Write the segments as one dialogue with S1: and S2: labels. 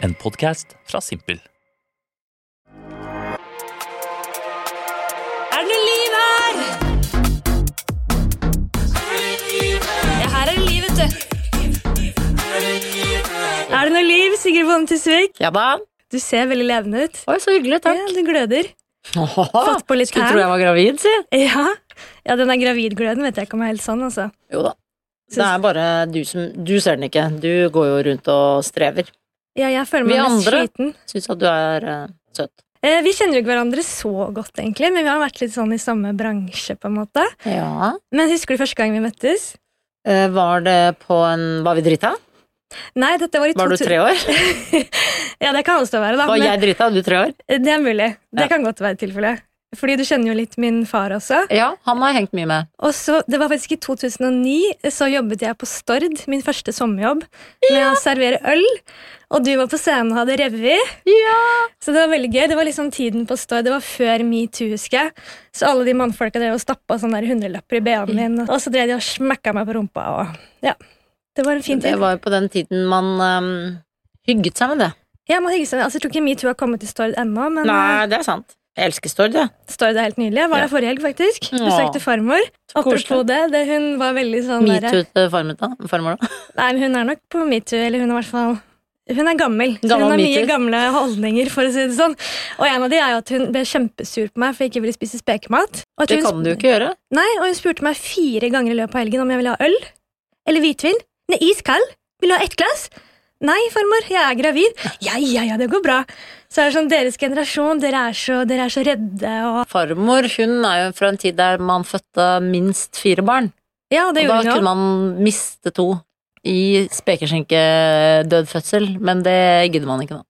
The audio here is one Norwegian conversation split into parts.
S1: En podkast fra Simpel.
S2: Er det noe liv her? Ja, her er det liv, vet du. Er det noe liv, Sigrid Bonde Tusvik?
S3: Ja da.
S2: Du ser veldig levende ut.
S3: Oi, så hyggelig, takk.
S2: Ja, du gløder. Fått på litt
S3: Skulle tro jeg var gravid, si.
S2: Ja. ja, den der gravidgløden vet jeg ikke om er helt sånn, altså.
S3: Jo da. Det er bare du som Du ser den ikke. Du går jo rundt og strever.
S2: Ja, jeg føler
S3: Vi
S2: meg mest
S3: andre? Syns at du er uh, søt.
S2: Eh, vi kjenner jo ikke hverandre så godt, egentlig, men vi har vært litt sånn i samme bransje, på en måte.
S3: Ja.
S2: Men husker du første gang vi møttes?
S3: Eh, var det på en Var vi drita?
S2: Nei, dette var i
S3: Var du tre år?
S2: Ja, det kan også være, da.
S3: Var
S2: men-
S3: jeg drita, og du tre år?
S2: Det er mulig. Det
S3: Ja.
S2: kan godt være tilfellet. Fordi du kjenner jo litt min far også.
S3: Ja, han har hengt mye med.
S2: Og så, Det var faktisk i 2009 så jobbet jeg på Stord, min første sommerjobb, med å servere øl. Og du var på scenen og hadde revy.
S3: Ja.
S2: Så det var veldig gøy. Det var liksom tiden på Stord. Det var før metoo, husker jeg. Så alle de mannfolka drev og stappa sånne hundrelapper i BH-en min. Og så drev de og smekka meg på rumpa. Og, ja. Det var en fin
S3: Det var jo på den tiden man um, hygget seg med det.
S2: Ja, man hygget seg. med Altså, jeg tror ikke metoo har kommet til Stord ennå, men
S3: Nei, det er sant. Jeg elsker Stord, jeg.
S2: Stord er helt nydelig. Jeg var
S3: Ja.
S2: der forrige helg, faktisk. Besøkte farmor. Apropos det, det, hun var veldig sånn
S3: Metoo til farmor, da.
S2: Nei, men hun er nok på metoo, eller hun er i hvert fall hun er gammel, så
S3: Gammel
S2: hun har mye gamle holdninger. for å si det sånn. Og en av de er jo at hun ble kjempesur på meg for jeg ikke ville spise spekemat.
S3: Det kan du jo ikke gjøre.
S2: Nei, og hun spurte meg fire ganger i løpet av helgen om jeg ville ha øl eller hvitvin. Nei, iskald. Vil du ha ett glass? Nei, farmor, jeg er gravid. Ja, ja, ja, det går bra. Så er det sånn, Deres generasjon, dere er så, dere er så redde. Og,
S3: Farmor hun er jo fra en tid der man fødte minst fire barn.
S2: ja, og det
S3: og da
S2: gjorde hun
S3: kunne man miste to i spekeskinkedød fødsel, men det gidder man ikke nå.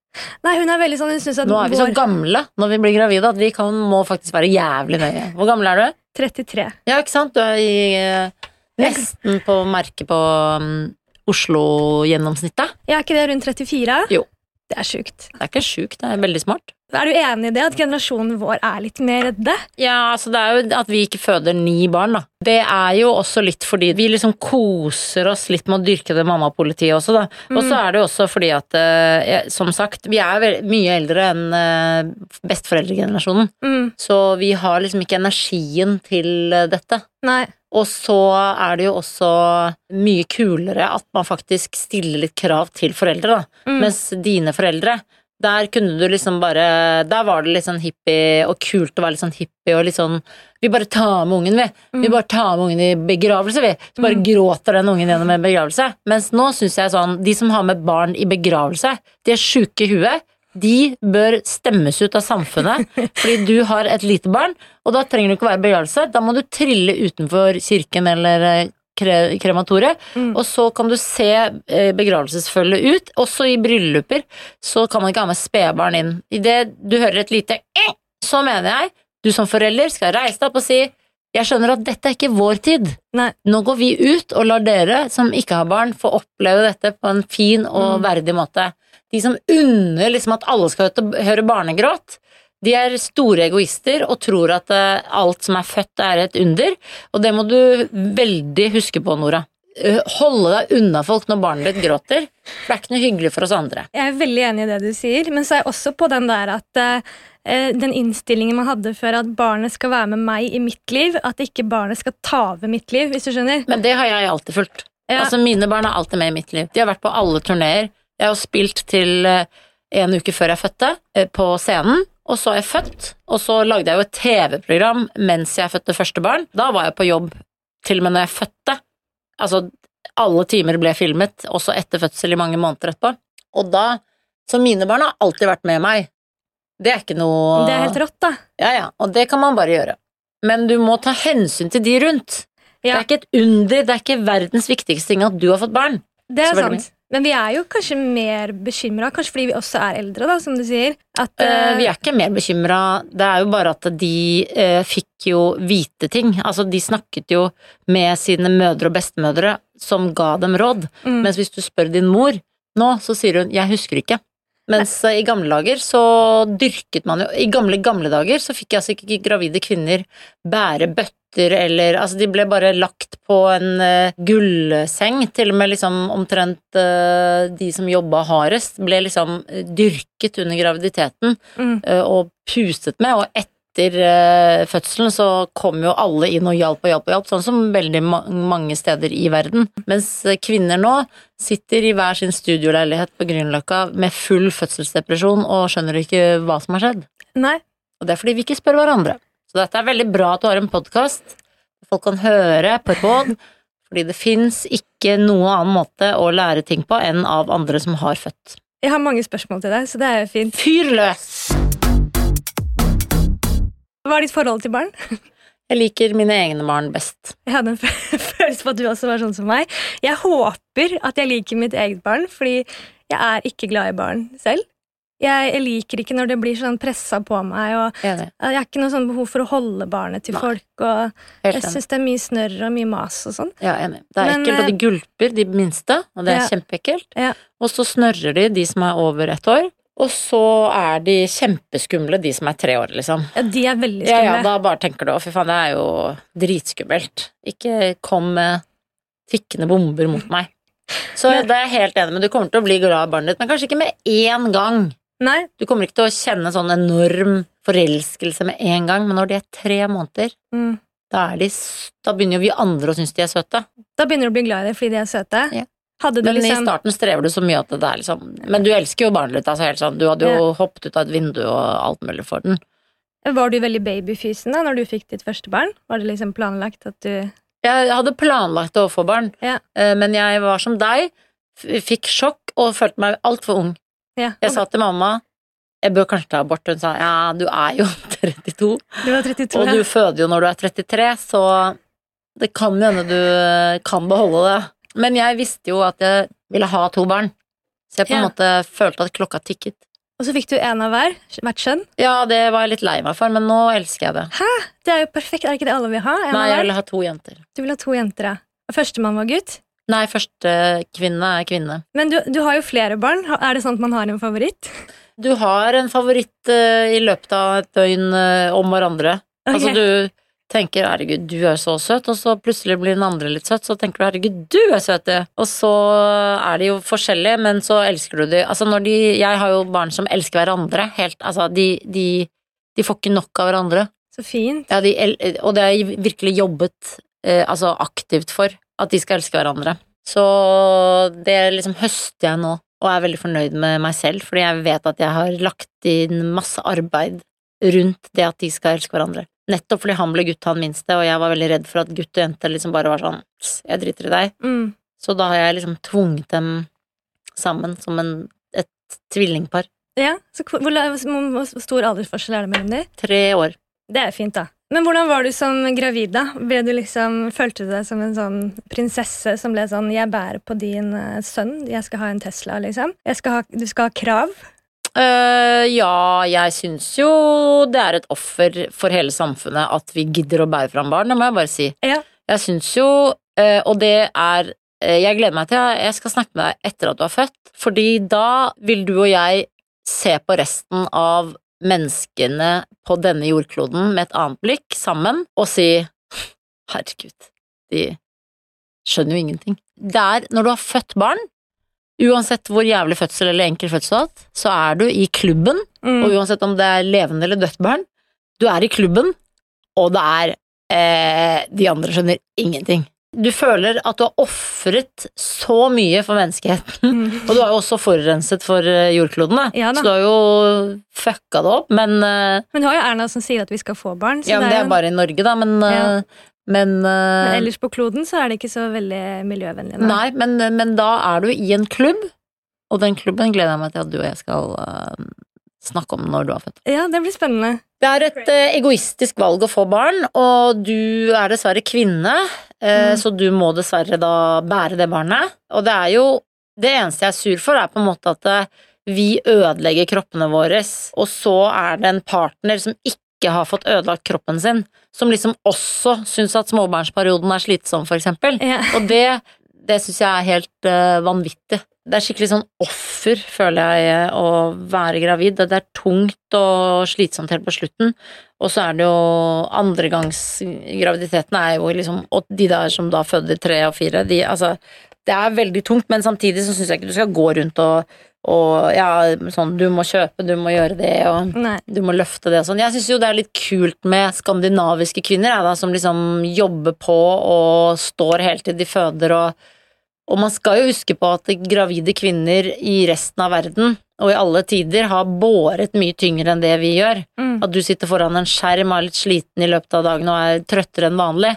S2: Nei, hun er veldig sånn, hun synes at
S3: Nå er vi så
S2: vår
S3: gamle når vi blir gravide at vi kan, må faktisk være jævlig nøye. Hvor gammel er du?
S2: 33.
S3: Ja, ikke sant? Du er i, eh, nesten på merket på um, Oslo-gjennomsnittet.
S2: Ja, er ikke det rundt 34?
S3: Jo.
S2: Det er sjukt.
S3: Det er ikke sjukt, det er veldig smart.
S2: Er du enig i det, at generasjonen vår er litt mer redde?
S3: Ja, altså det er jo at vi ikke føder ni barn, da. Det er jo også litt fordi vi liksom koser oss litt med å dyrke det mammapolitiet også, da. Og så er det jo også fordi at, eh, som sagt, vi er mye eldre enn eh, besteforeldregenerasjonen.
S2: Mm.
S3: Så vi har liksom ikke energien til eh, dette.
S2: Nei.
S3: Og så er det jo også mye kulere at man faktisk stiller litt krav til foreldre, da.
S2: Mm.
S3: Mens dine foreldre, der kunne du liksom bare Der var det litt sånn hippie og kult å være litt sånn hippie og litt sånn Vi bare tar med ungen, vi. Vi bare tar med ungen i begravelse, vi. Så bare gråter den ungen gjennom en begravelse. Mens nå syns jeg sånn De som har med barn i begravelse, de er sjuke i huet. De bør stemmes ut av samfunnet fordi du har et lite barn, og da trenger du ikke være begravelse. Da må du trille utenfor kirken eller eh, kre krematoriet,
S2: Mm.
S3: og så kan du se eh, begravelsesfølget ut. Også i brylluper så kan man ikke ha med spedbarn inn. Idet du hører et lite eh, så mener jeg du som forelder skal reise deg opp og si jeg skjønner at dette er ikke vår tid.
S2: Nei.
S3: Nå går vi ut og lar dere som ikke har barn, få oppleve dette på en fin og
S2: Mm.
S3: verdig måte. De som unner liksom at alle skal høre- barnegråt, de er store egoister og tror at eh, alt som er født, er et under. Og det må du veldig huske på, Nora. Eh, Holde deg unna folk når barnet ditt gråter, for det er ikke noe hyggelig for oss andre.
S2: Jeg er veldig enig i det du sier, men så er jeg også på den der at eh, den innstillingen man hadde før at barnet skal være med meg i mitt liv, at ikke barnet skal ta over mitt liv, hvis du skjønner.
S3: Men det har jeg alltid fulgt.
S2: Ja.
S3: Altså, mine barn er alltid med i mitt liv. De har vært på alle turneer. Jeg har spilt til eh, en uke før jeg fødte, eh, på scenen. Og så er jeg født, og så lagde jeg jo et TV-program mens jeg fødte første barn. Da var jeg på jobb til og med når jeg fødte. Altså, alle timer ble filmet, også etter fødsel i mange måneder etterpå. Og da Så mine barn har alltid vært med meg. Det er ikke noe
S2: Det er helt rått, da.
S3: Ja, ja, og det kan man bare gjøre. Men du må ta hensyn til de rundt. Det er ikke et under, det er ikke verdens viktigste ting at du har fått barn.
S2: Det er sant. Men vi er jo kanskje mer bekymra, kanskje fordi vi også er eldre, da, som du sier. At,
S3: eh, vi er ikke mer bekymra, det er jo bare at de uh, fikk jo vite ting. Altså, de snakket jo med sine mødre og bestemødre som ga dem råd.
S2: mm,
S3: Mens hvis du spør din mor nå, så sier hun 'jeg husker ikke'. Mens eh, i gamle dager så dyrket man jo I gamle, gamle dager så fikk altså ikke gravide kvinner bære bøtter eller Altså, de ble bare lagt på en uh, gullseng. Til og med liksom omtrent uh, de som jobba hardest, ble liksom dyrket under graviditeten
S2: Mm.
S3: uh, og pustet med, og etter eh, fødselen så kom jo alle inn og hjalp og hjalp og hjalp, sånn som veldig ma mange steder i verden. Mens eh, kvinner nå sitter i hver sin studioleilighet på Grünerløkka med full fødselsdepresjon og skjønner ikke hva som har skjedd.
S2: Nei.
S3: Og det er fordi vi ikke spør hverandre. Så dette er veldig bra at du har en podkast. Folk kan høre på råd, fordi det fins ikke noen annen måte å lære ting på enn av andre som har født.
S2: Jeg har mange spørsmål til deg, så det er fint.
S3: Fyr løs!
S2: Hva er ditt forhold til barn?
S3: Jeg liker mine egne barn best.
S2: Jeg hadde en følelse på at du også var sånn som meg. Jeg håper at jeg liker mitt eget barn, fordi jeg er ikke glad i barn selv. Jeg, jeg liker ikke når det blir sånn pressa på meg, og jeg har ikke noe sånn behov for å holde barnet til
S3: Nei.
S2: folk, og jeg syns det er mye snørr og mye mas og sånn.
S3: Ja, enig. Det er
S2: Men,
S3: ekkelt, og de gulper, de minste, og det er
S2: Ja.
S3: kjempeekkelt.
S2: Ja.
S3: Og så snørrer de, de som er over ett år. Og så er de kjempeskumle, de som er tre år, liksom.
S2: Ja, de er veldig skumle.
S3: ja, da bare tenker du å fy faen, det er jo dritskummelt. Ikke kom med tikkende bomber mot meg. Så
S2: Men-
S3: det er jeg helt enig med, du kommer til å bli glad i barnet ditt, men kanskje ikke med én gang.
S2: Nei,
S3: Du kommer ikke til å kjenne sånn enorm forelskelse med en gang, men når de er tre måneder,
S2: mm.
S3: da, er de, da begynner jo vi andre å synes de er søte.
S2: Da begynner du å bli glad i dem fordi de er søte.
S3: Ja.
S2: Hadde
S3: Men i
S2: liksom
S3: starten strever du så mye at det er liksom Men du elsker jo barnet ditt, altså helt sånn. Du hadde jo hoppet ut av et vindu og alt mulig for den.
S2: Var du veldig babyfysen da når du fikk ditt første barn? Var det liksom planlagt at du
S3: Jeg hadde planlagt å få barn,
S2: Ja.
S3: eh, men jeg var som deg, fikk sjokk og følte meg altfor ung.
S2: Ja.
S3: Jeg sa til mamma jeg bør kanskje ta abort, hun sa ja, du er jo 32,
S2: Du var 32,
S3: og
S2: ja.
S3: du føder jo når du er 33, så det kan hende du kan beholde det. Men jeg visste jo at jeg ville ha to barn, så jeg på en
S2: Ja.
S3: måte følte at klokka tikket.
S2: Og så fikk du en av hver, hvert kjønn?
S3: Ja, det var jeg litt lei meg for, men nå elsker jeg det. Hæ?
S2: Det er jo perfekt, er det ikke det alle vil ha? En
S3: Nei, jeg vil ha to jenter.
S2: Du vil ha to jenter, ja. Og Førstemann var gutt.
S3: Nei, første kvinne er kvinne.
S2: Men du, du har jo flere barn. Er det sånn at man har en favoritt?
S3: Du har en favoritt uh, i løpet av et døgn uh, om hverandre. Altså, du tenker 'herregud, du er så søt', og så plutselig blir den andre litt søt, så tenker du 'herregud, du er søt', du. Og så er de jo forskjellige, men så elsker du de Altså, når de Jeg har jo barn som elsker hverandre, helt Altså, de, de, de får ikke nok av hverandre.
S2: Så fint.
S3: Ja, de, og det har jeg virkelig jobbet eh, altså aktivt for, at de skal elske hverandre. Så det liksom høster jeg nå, og er veldig fornøyd med meg selv, fordi jeg vet at jeg har lagt inn masse arbeid rundt det at de skal elske hverandre. Nettopp fordi han ble gutt, han minste, og jeg var veldig redd for at gutt og jente liksom bare var sånn jeg driter i deg.
S2: Mm.
S3: Så da har jeg liksom tvunget dem sammen som en, et tvillingpar.
S2: Ja, så hvor, hvor, stor aldersforskjell er det mellom dem?
S3: Tre år.
S2: Det er fint, da. Men hvordan var du som gravid, da? Ble du liksom, Følte du deg som en sånn prinsesse som ble sånn 'Jeg bærer på din eh, sønn. Jeg skal ha en Tesla', liksom? Jeg skal ha, du skal ha krav?
S3: Eh, ja, jeg syns jo det er et offer for hele samfunnet at vi gidder å bære fram barn, det må jeg bare si.
S2: Ja.
S3: Jeg syns jo, uh, og det er uh, Jeg gleder meg til jeg skal snakke med deg etter at du har født, fordi da vil du og jeg se på resten av menneskene på denne jordkloden med et annet blikk sammen og si herregud, de skjønner jo ingenting. Det er når du har født barn, uansett hvor jævlig fødsel eller enkel fødsel du har hatt, så er du i klubben,
S2: Mm.
S3: og uansett om det er levende eller dødt barn, du er i klubben, og det er eh, De andre skjønner ingenting. Du føler at du har ofret så mye for menneskeheten,
S2: Mm.
S3: og du har jo også forurenset for eh, jordkloden.
S2: Ja
S3: så du har jo fucka det opp, men eh,
S2: Men du har jo Erna som sier at vi skal få barn. Så
S3: Ja, men det
S2: jo-
S3: er bare i Norge, da, men
S2: Ja.
S3: eh, Men, eh,
S2: Men ellers på kloden så er det ikke så veldig miljøvennlig.
S3: Nei, men, men da er du i en klubb, og den klubben gleder jeg meg til at du og jeg skal uh, snakke om når du har født.
S2: Ja, det blir spennende.
S3: Det er et uh, egoistisk valg å få barn, og du er dessverre kvinne, uh,
S2: Mm.
S3: så du må dessverre da bære det barnet. Og det er jo Det eneste jeg er sur for, er på en måte at eh, vi ødelegger kroppene våre, og så er det en partner som ikke har fått ødelagt kroppen sin, som liksom også syns at småbarnsperioden er slitsom, for eksempel.
S2: Ja.
S3: Og det, det syns jeg er helt uh, vanvittig. det er skikkelig sånn offer, føler jeg, å være gravid. Det er tungt og slitsomt helt på slutten. Og så er det jo andregangsgraviditeten er jo liksom Og de der som da føder tre og fire, de altså Det er veldig tungt, men samtidig så syns jeg ikke du skal gå rundt og, og ja, sånn du må kjøpe, du må gjøre det, og
S2: Nei.
S3: du må løfte det og sånn. Jeg syns jo det er litt kult med skandinaviske kvinner, jeg, da, som liksom jobber på og står helt til de føder og og man skal jo huske på at gravide kvinner i resten av verden, og i alle tider, har båret mye tyngre enn det vi gjør.
S2: Mm.
S3: At du sitter foran en skjerm og er litt sliten i løpet av dagen og er trøttere enn vanlig,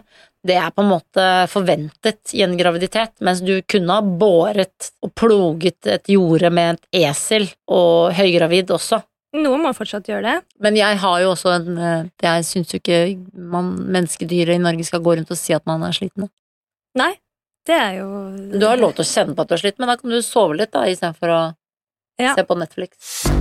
S3: det er på en måte forventet i en graviditet, mens du kunne ha båret og ploget et jorde med et esel og høygravid også.
S2: Noen må fortsatt gjøre det.
S3: Men jeg har jo også en eh, Jeg syns jo ikke man, menneskedyret i Norge skal gå rundt og si at man er sliten.
S2: Nei, det er jo
S3: Du har lov til å kjenne på at du er sliten, men da kan du sove litt da, istedenfor å
S2: Ja.
S3: se på Netflix.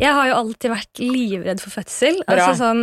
S2: Jeg har jo alltid vært livredd for fødsel. Altså sånn,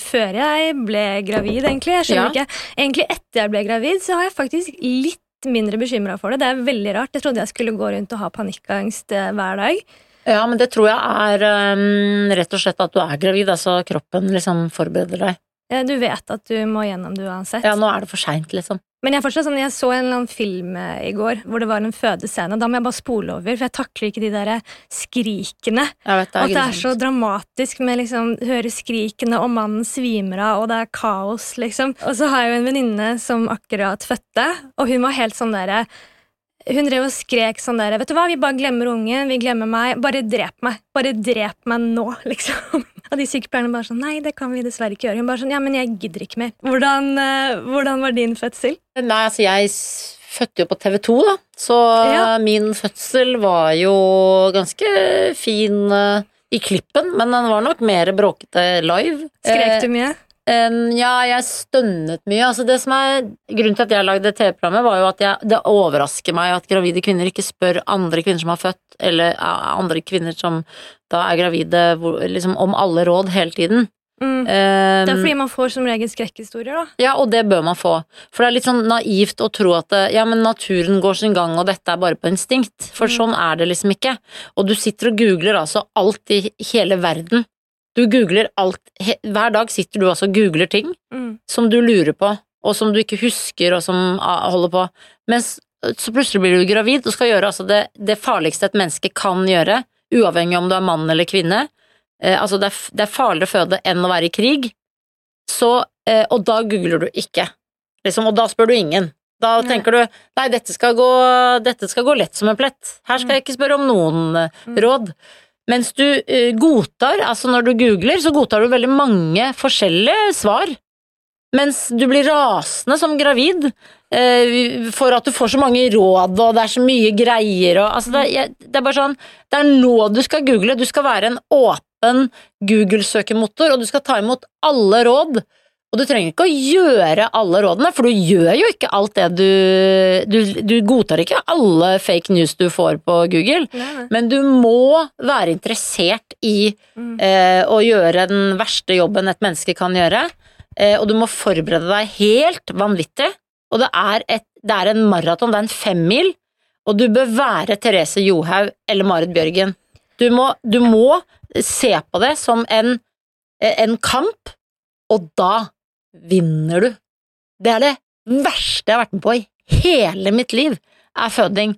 S2: Før jeg ble gravid, egentlig. Jeg skjønner
S3: Ja.
S2: ikke. Egentlig etter jeg ble gravid, så har jeg faktisk litt mindre bekymra for det. Det er veldig rart. Jeg trodde jeg skulle gå rundt og ha panikkangst eh, hver dag.
S3: Ja, men det tror jeg er um, rett og slett at du er gravid, altså kroppen liksom forbereder deg.
S2: Eh, Du vet at du må gjennom det uansett.
S3: Ja, nå er det for seint, liksom.
S2: Men jeg fortsatt sånn, jeg så en eller annen film eh, i går hvor det var en fødescene. Da må jeg bare spole over, for jeg takler ikke de der skrikene.
S3: Jeg vet, det
S2: At
S3: er
S2: det er så dramatisk med liksom høre skrikene, og mannen svimer av, og det er kaos, liksom. Og så har jeg jo en venninne som akkurat fødte, og hun var helt sånn derre hun drev og skrek sånn der Vet du hva, vi bare glemmer ungen, vi glemmer meg. Bare drep meg. Bare drep meg nå, liksom. Og de sykepleierne bare sånn Nei, det kan vi dessverre ikke gjøre. Hun bare sånn Ja, men jeg gidder ikke mer. Hvordan, eh, hvordan var din fødsel?
S3: Nei, altså jeg fødte jo på TV 2, da, så
S2: Ja.
S3: min fødsel var jo ganske fin eh, i klippen, men den var nok mer bråkete live.
S2: Skrek du mye?
S3: Eh, ja, jeg stønnet mye. Altså det som er Grunnen til at jeg lagde TV-programmet, var jo at jeg, det overrasker meg at gravide kvinner ikke spør andre kvinner som har født, eller andre kvinner som da er gravide, hvor, liksom om alle råd hele tiden.
S2: Mm.
S3: Um,
S2: Det er fordi man får som regel skrekkhistorier, da.
S3: ja, og det bør man få. For det er litt sånn naivt å tro at ja, men naturen går sin gang, og dette er bare på instinkt. For sånn er det liksom ikke. Og du sitter og googler altså alt i hele verden. Du googler alt. Hver dag sitter du altså og googler ting
S2: Mm.
S3: som du lurer på, og som du ikke husker, og som holder på. Mens så plutselig blir du gravid og skal gjøre altså det, det farligste et menneske kan gjøre, uavhengig om du er mann eller kvinne. Eh, altså det er, det er farligere å føde enn å være i krig. Så, eh, og da googler du ikke, liksom, og da spør du ingen. Da
S2: Nei.
S3: tenker du nei, dette skal, gå, dette skal gå lett som en plett. Her skal jeg ikke spørre om noen
S2: Mm.
S3: råd. Mens du eh, godtar, altså når du googler, så godtar du veldig mange forskjellige svar. Mens du blir rasende som gravid eh, for at du får så mange råd, og det er så mye greier og altså det, det er bare sånn Det er nå du skal google. Du skal være en åpen Google-søkemotor, og du skal ta imot alle råd. Og du trenger ikke å gjøre alle rådene, for du gjør jo ikke alt det du Du, du godtar ikke alle fake news du får på Google,
S2: Nei, nei.
S3: men du må være interessert i
S2: Mm.
S3: eh, å gjøre den verste jobben et menneske kan gjøre, eh, og du må forberede deg helt vanvittig. Og det er, et, det er en maraton, det er en femmil, og du bør være Therese Johaug eller Marit Bjørgen. Du må, du må se på det som en, en kamp, og da vinner du. Det er det verste jeg har vært med på i hele mitt liv, er føding.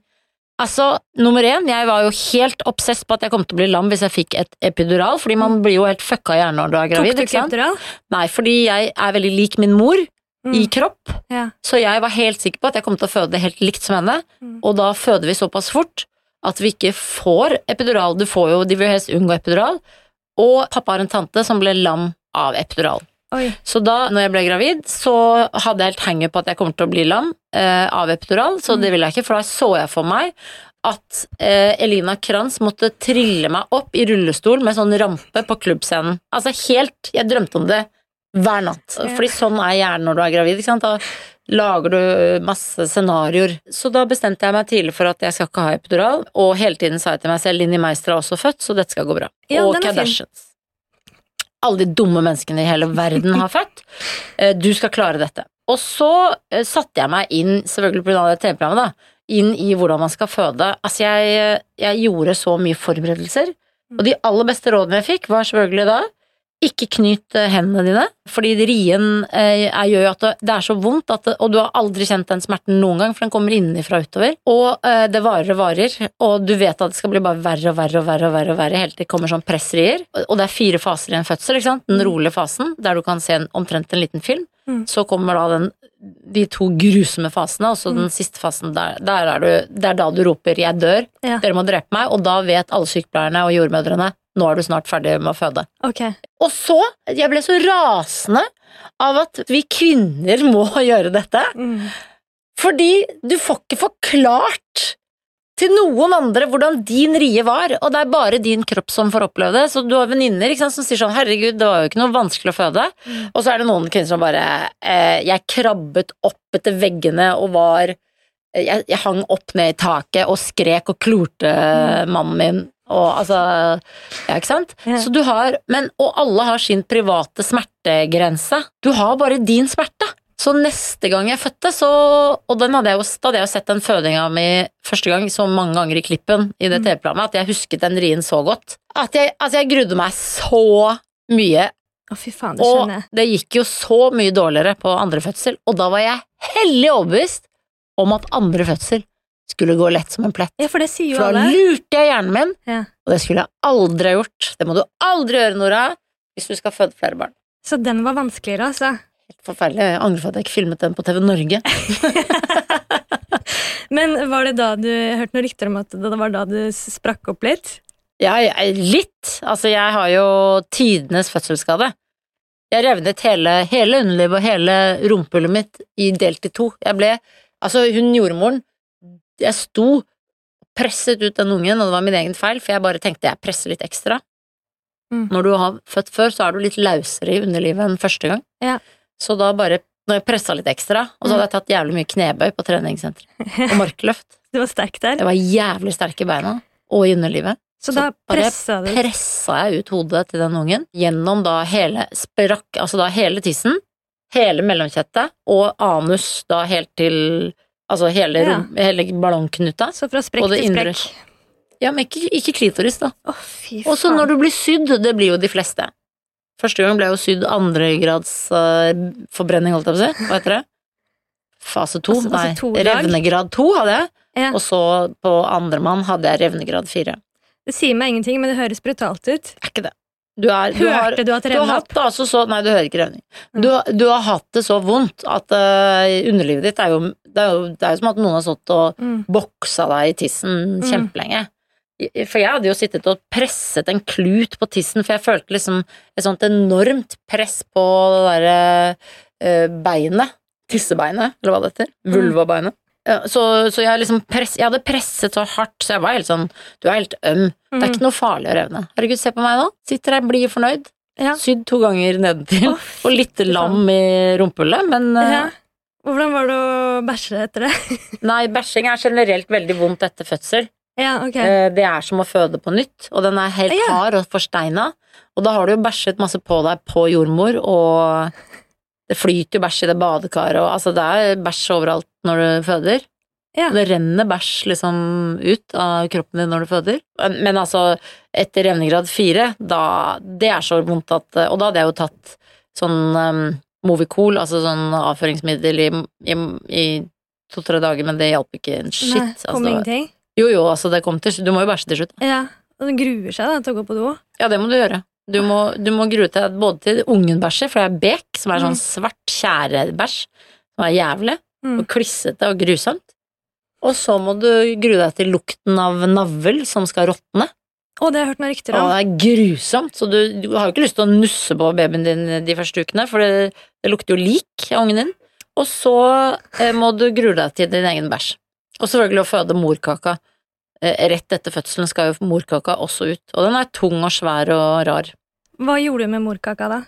S3: Altså, nummer én, jeg var jo helt obsess på at jeg kom til å bli lam hvis jeg fikk et epidural, fordi man blir jo helt fucka i hjernen når du er
S2: Tok
S3: gravid,
S2: du
S3: ikke sant?
S2: epidural?
S3: Nei, fordi jeg er veldig lik min mor i
S2: Mm.
S3: kropp,
S2: Ja.
S3: så jeg var helt sikker på at jeg kom til å føde helt likt som henne,
S2: Mm.
S3: og da føder vi såpass fort at vi ikke får epidural. Du får jo, de vil helst unngå epidural, og pappa har en tante som ble lam av epidural.
S2: Oi.
S3: Så da når jeg ble gravid, så hadde jeg helt hanget på at jeg kommer til å bli lam eh, av epidural, så det ville jeg ikke, for da så jeg for meg at eh, Elina Kranz måtte trille meg opp i rullestol med sånn rampe på klubbscenen. Altså helt Jeg drømte om det hver natt.
S2: Ja.
S3: Fordi sånn er hjernen når du er gravid. ikke sant? Da lager du masse scenarioer. Så da bestemte jeg meg tidlig for at jeg skal ikke ha epidural, og hele tiden sa jeg til meg selv Linni Meister er også født, så dette skal gå bra.
S2: Ja,
S3: og. Kardashians. Alle de dumme menneskene i hele verden har født. Eh, Du skal klare dette. Og så eh, satte jeg meg inn, selvfølgelig pga. det TV-programmet, da, inn i hvordan man skal føde. Altså, jeg, jeg gjorde så mye forberedelser, og de aller beste rådene jeg fikk, var selvfølgelig da ikke knyt eh, hendene dine, fordi rien eh, gjør jo at det, er så vondt, at det, og du har aldri kjent den smerten noen gang, for den kommer innenfra utover. Og eh, det varer og varer, og du vet at det skal bli bare verre og verre og verre, og verre, og verre helt til det kommer sånn pressrier. Og det er fire faser i en fødsel, ikke sant? Den rolige fasen, der du kan se en, omtrent en liten film.
S2: Mm.
S3: Så kommer da den, de to grusomme fasene, og så den siste fasen, der, der er du, det er da du roper 'jeg dør',
S2: Ja.
S3: dere må drepe meg, og da vet alle sykepleierne og jordmødrene nå er du snart ferdig med å føde.
S2: Okay.
S3: Og så, jeg ble så rasende av at vi kvinner må gjøre dette.
S2: Mm.
S3: Fordi du får ikke forklart til noen andre hvordan din rie var, og det er bare din kropp som får oppleve det. Så du har venninner som sier sånn 'herregud, det var jo ikke noe vanskelig å føde', og så er det noen kvinner som bare eh, 'jeg krabbet opp etter veggene og var jeg, jeg hang opp ned i taket og skrek og klorte mannen min. Og altså Ja, ikke sant?
S2: Ja.
S3: Så du har Men, og alle har sin private smertegrense. Du har bare din smerte. Så neste gang jeg fødte, så Og den hadde jo, da hadde jeg jo sett den fødinga mi første gang så mange ganger i klippen i det TV-programmet at jeg husket den rien så godt. At jeg, altså jeg grudde meg så mye
S2: Å, fy faen, det
S3: og
S2: skjønner jeg.
S3: det gikk jo så mye dårligere på andre fødsel, og da var jeg hellig overbevist om at andre fødsel skulle gå lett som en plett.
S2: Ja, for det sier jo
S3: For da
S2: alle.
S3: lurte jeg hjernen min,
S2: Ja.
S3: og det skulle jeg aldri ha gjort. Det må du aldri gjøre, Nora, hvis du skal føde flere barn.
S2: Så den var vanskeligere, altså.
S3: Helt forferdelig. Jeg angrer for at jeg ikke filmet den på TV Norge.
S2: Men var det da du hørte noen rykter om at det var da du sprakk opp litt?
S3: Ja, litt. Altså, jeg har jo tidenes fødselsskade. Jeg revnet hele, hele underlivet og hele rumpehullet mitt i delt i to. Jeg ble Altså, hun jordmoren Jeg sto presset ut den ungen, og det var min egen feil, for jeg bare tenkte jeg presser litt ekstra.
S2: Mm.
S3: Når du har født før, så er du litt løsere i underlivet enn første gang.
S2: Ja.
S3: Så da bare Når jeg pressa litt ekstra, og så hadde jeg tatt jævlig mye knebøy på treningssenteret, og markløft
S2: Du var sterk der.
S3: Jeg var jævlig sterk i beina, og i underlivet.
S2: Så da
S3: bare
S2: pressa du
S3: pressa jeg ut hodet til den ungen gjennom da hele sprakk, altså da hele tissen, hele mellomkjettet og anus da helt til Altså hele,
S2: Ja.
S3: hele ballongknuta.
S2: Så fra sprekk til sprekk.
S3: Ja, men ikke, ikke klitoris, da.
S2: Oh.
S3: Og så når du blir sydd, det blir jo de fleste. Første gang ble jeg jo sydd andregrads uh, forbrenning, holdt jeg på å si. Hva heter det? Fase to?
S2: Altså- altså
S3: Nei,
S2: to
S3: revnegrad to hadde jeg.
S2: Ja.
S3: Og så på andremann hadde jeg revnegrad fire.
S2: Det sier meg ingenting, men det høres brutalt ut.
S3: Er ikke det. Du er, du har,
S2: Hørte du at det revna
S3: hatt
S2: opp?
S3: det altså så Nei, du hører ikke revning. Du, du har hatt det så vondt at uh, underlivet ditt er jo det, er jo det er jo som at noen har stått og
S2: Mm.
S3: boksa deg i tissen kjempelenge. For jeg hadde jo sittet og presset en klut på tissen, for jeg følte liksom et sånt enormt press på det derre uh, beinet. Tissebeinet, eller hva det heter. Vulvabeinet. Så, så jeg, liksom press, jeg hadde presset så hardt, så jeg var helt sånn Du er helt øm. Det er ikke noe farlig å revne. Herregud, se på meg nå. Sitter her blid og fornøyd.
S2: Ja.
S3: Sydd to ganger nedentil.
S2: Oh,
S3: og litt lam i rumpehullet, men eh,
S2: Ja. Hvordan var det å bæsje etter det?
S3: nei, bæsjing er generelt veldig vondt etter fødsel.
S2: ja, ok.
S3: Eh, Det er som å føde på nytt, og den er helt hard og forsteina. Og da har du jo bæsjet masse på deg på jordmor, og det flyter jo bæsj i det badekaret, og altså det er bæsj overalt når du føder.
S2: Ja.
S3: Det renner bæsj liksom ut av kroppen din når du føder. Men, altså, etter revnegrad fire, da Det er så vondt at Og da hadde jeg jo tatt sånn um, Movicol, altså sånn avføringsmiddel i, i, i to-tre dager, men det hjalp ikke en shit.
S2: Nei, kom
S3: altså,
S2: ingenting.
S3: jo, jo, altså det kom til Du må jo bæsje til slutt.
S2: Ja. Og den gruer seg da til å gå på do.
S3: Ja, det må du gjøre. Du må, du må grue deg både til ungen bæsjer, for det er bek, som er sånn
S2: Mm.
S3: svart tjærebæsj, som er jævlig,
S2: Mm.
S3: og klissete og grusomt. Og så må du grue deg til lukten av navl som skal råtne.
S2: Å, det har jeg hørt noen rykter
S3: Og det er grusomt, så du, du har jo ikke lyst til å nusse på babyen din de første ukene, for det, det lukter jo lik av ungen din. Og så eh, må du grue deg til din egen bæsj. Og selvfølgelig å føde morkaka. Eh, rett etter fødselen skal jo morkaka også ut, og den er tung og svær og rar.
S2: Hva gjorde du med morkaka da?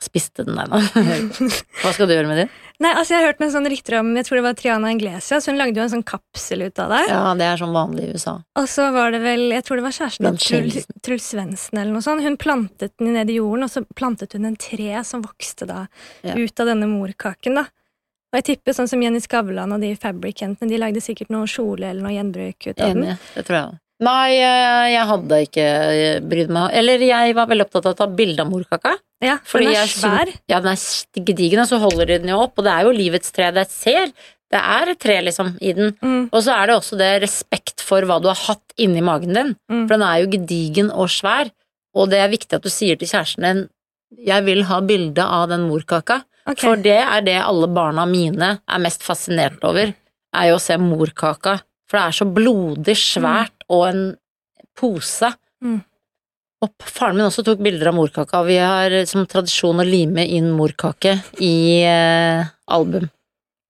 S3: Spiste den der da. Hva skal du gjøre med din?
S2: Nei, altså Jeg har hørt noen sånn rykter om Jeg tror det var Triana Inglesias. Hun lagde jo en sånn kapsel ut av det.
S3: Ja, det er sånn vanlig i USA.
S2: Og så var det vel Jeg tror det var kjæresten til. Truls Svendsen eller noe sånt. Hun plantet den ned i jorden, og så plantet hun en tre som vokste da
S3: Ja.
S2: ut av denne morkaken. da Og jeg tipper sånn som Jenny Skavlan og de Fabric-jentene, de lagde sikkert noe kjole eller noe gjenbruk ut av den.
S3: Enig, det tror jeg. Nei, eh, jeg hadde ikke brydd meg Eller jeg var veldig opptatt av å ta bilde av morkaka.
S2: Ja, for den er svær.
S3: Ja, den er gedigen, og så holder de den jo opp, og det er jo livets tre. Det ser Det er et tre, liksom, i den.
S2: Mm,
S3: Og så er det også det respekt for hva du har hatt inni magen din.
S2: mm.
S3: For den er jo gedigen og svær, og det er viktig at du sier til kjæresten din jeg vil ha bilde av den morkaka,
S2: Ok.
S3: for det er det alle barna mine er mest fascinert over, er jo å se morkaka. For det er så blodig svært og en pose.
S2: Mm.
S3: Og faren min også tok bilder av morkaka, vi har som tradisjon å lime inn morkake i eh, album.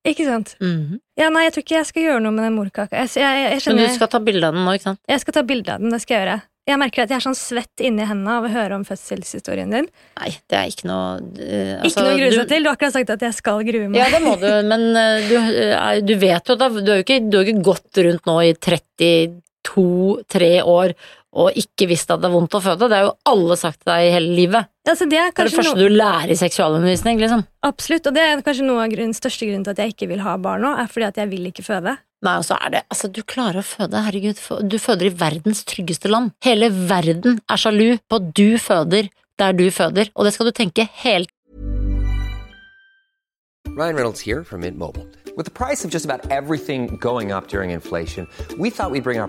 S2: Ikke sant?
S3: Mhm.
S2: Ja, nei, jeg tror ikke jeg skal gjøre noe med den morkaka. Jeg, jeg, jeg,
S3: Men du skal ta bilde av den nå, ikke sant?
S2: jeg skal ta bilde av den, det skal jeg gjøre. Jeg merker at jeg er sånn svett inni hendene av å høre om fødselshistorien din.
S3: Nei, det er ikke noe
S2: ikke
S3: altså,
S2: noe å grue seg til. Du har akkurat sagt at jeg skal grue meg.
S3: Ja, det må du, men uh, du, uh, du vet jo da, du har jo ikke, du har ikke gått rundt nå i 32-3 år og ikke visst at det er vondt å føde. Det har jo alle sagt til deg i hele livet.
S2: Altså, det er
S3: Det er det første
S2: noe,
S3: du lærer i seksualundervisning, liksom.
S2: absolutt, og det er kanskje noe av grunnen, største grunnen til at jeg ikke vil ha barn nå, er fordi at jeg vil ikke føde.
S3: Nei, og så er det Altså, du klarer å føde, herregud. Du føder i verdens tryggeste land. Hele verden er sjalu på at du føder der du føder, og det skal du tenke helt
S4: Ryan Reynolds here from Mint Mobile. With the alt som går opp everything going up vi inflation, vi skulle bringe bring our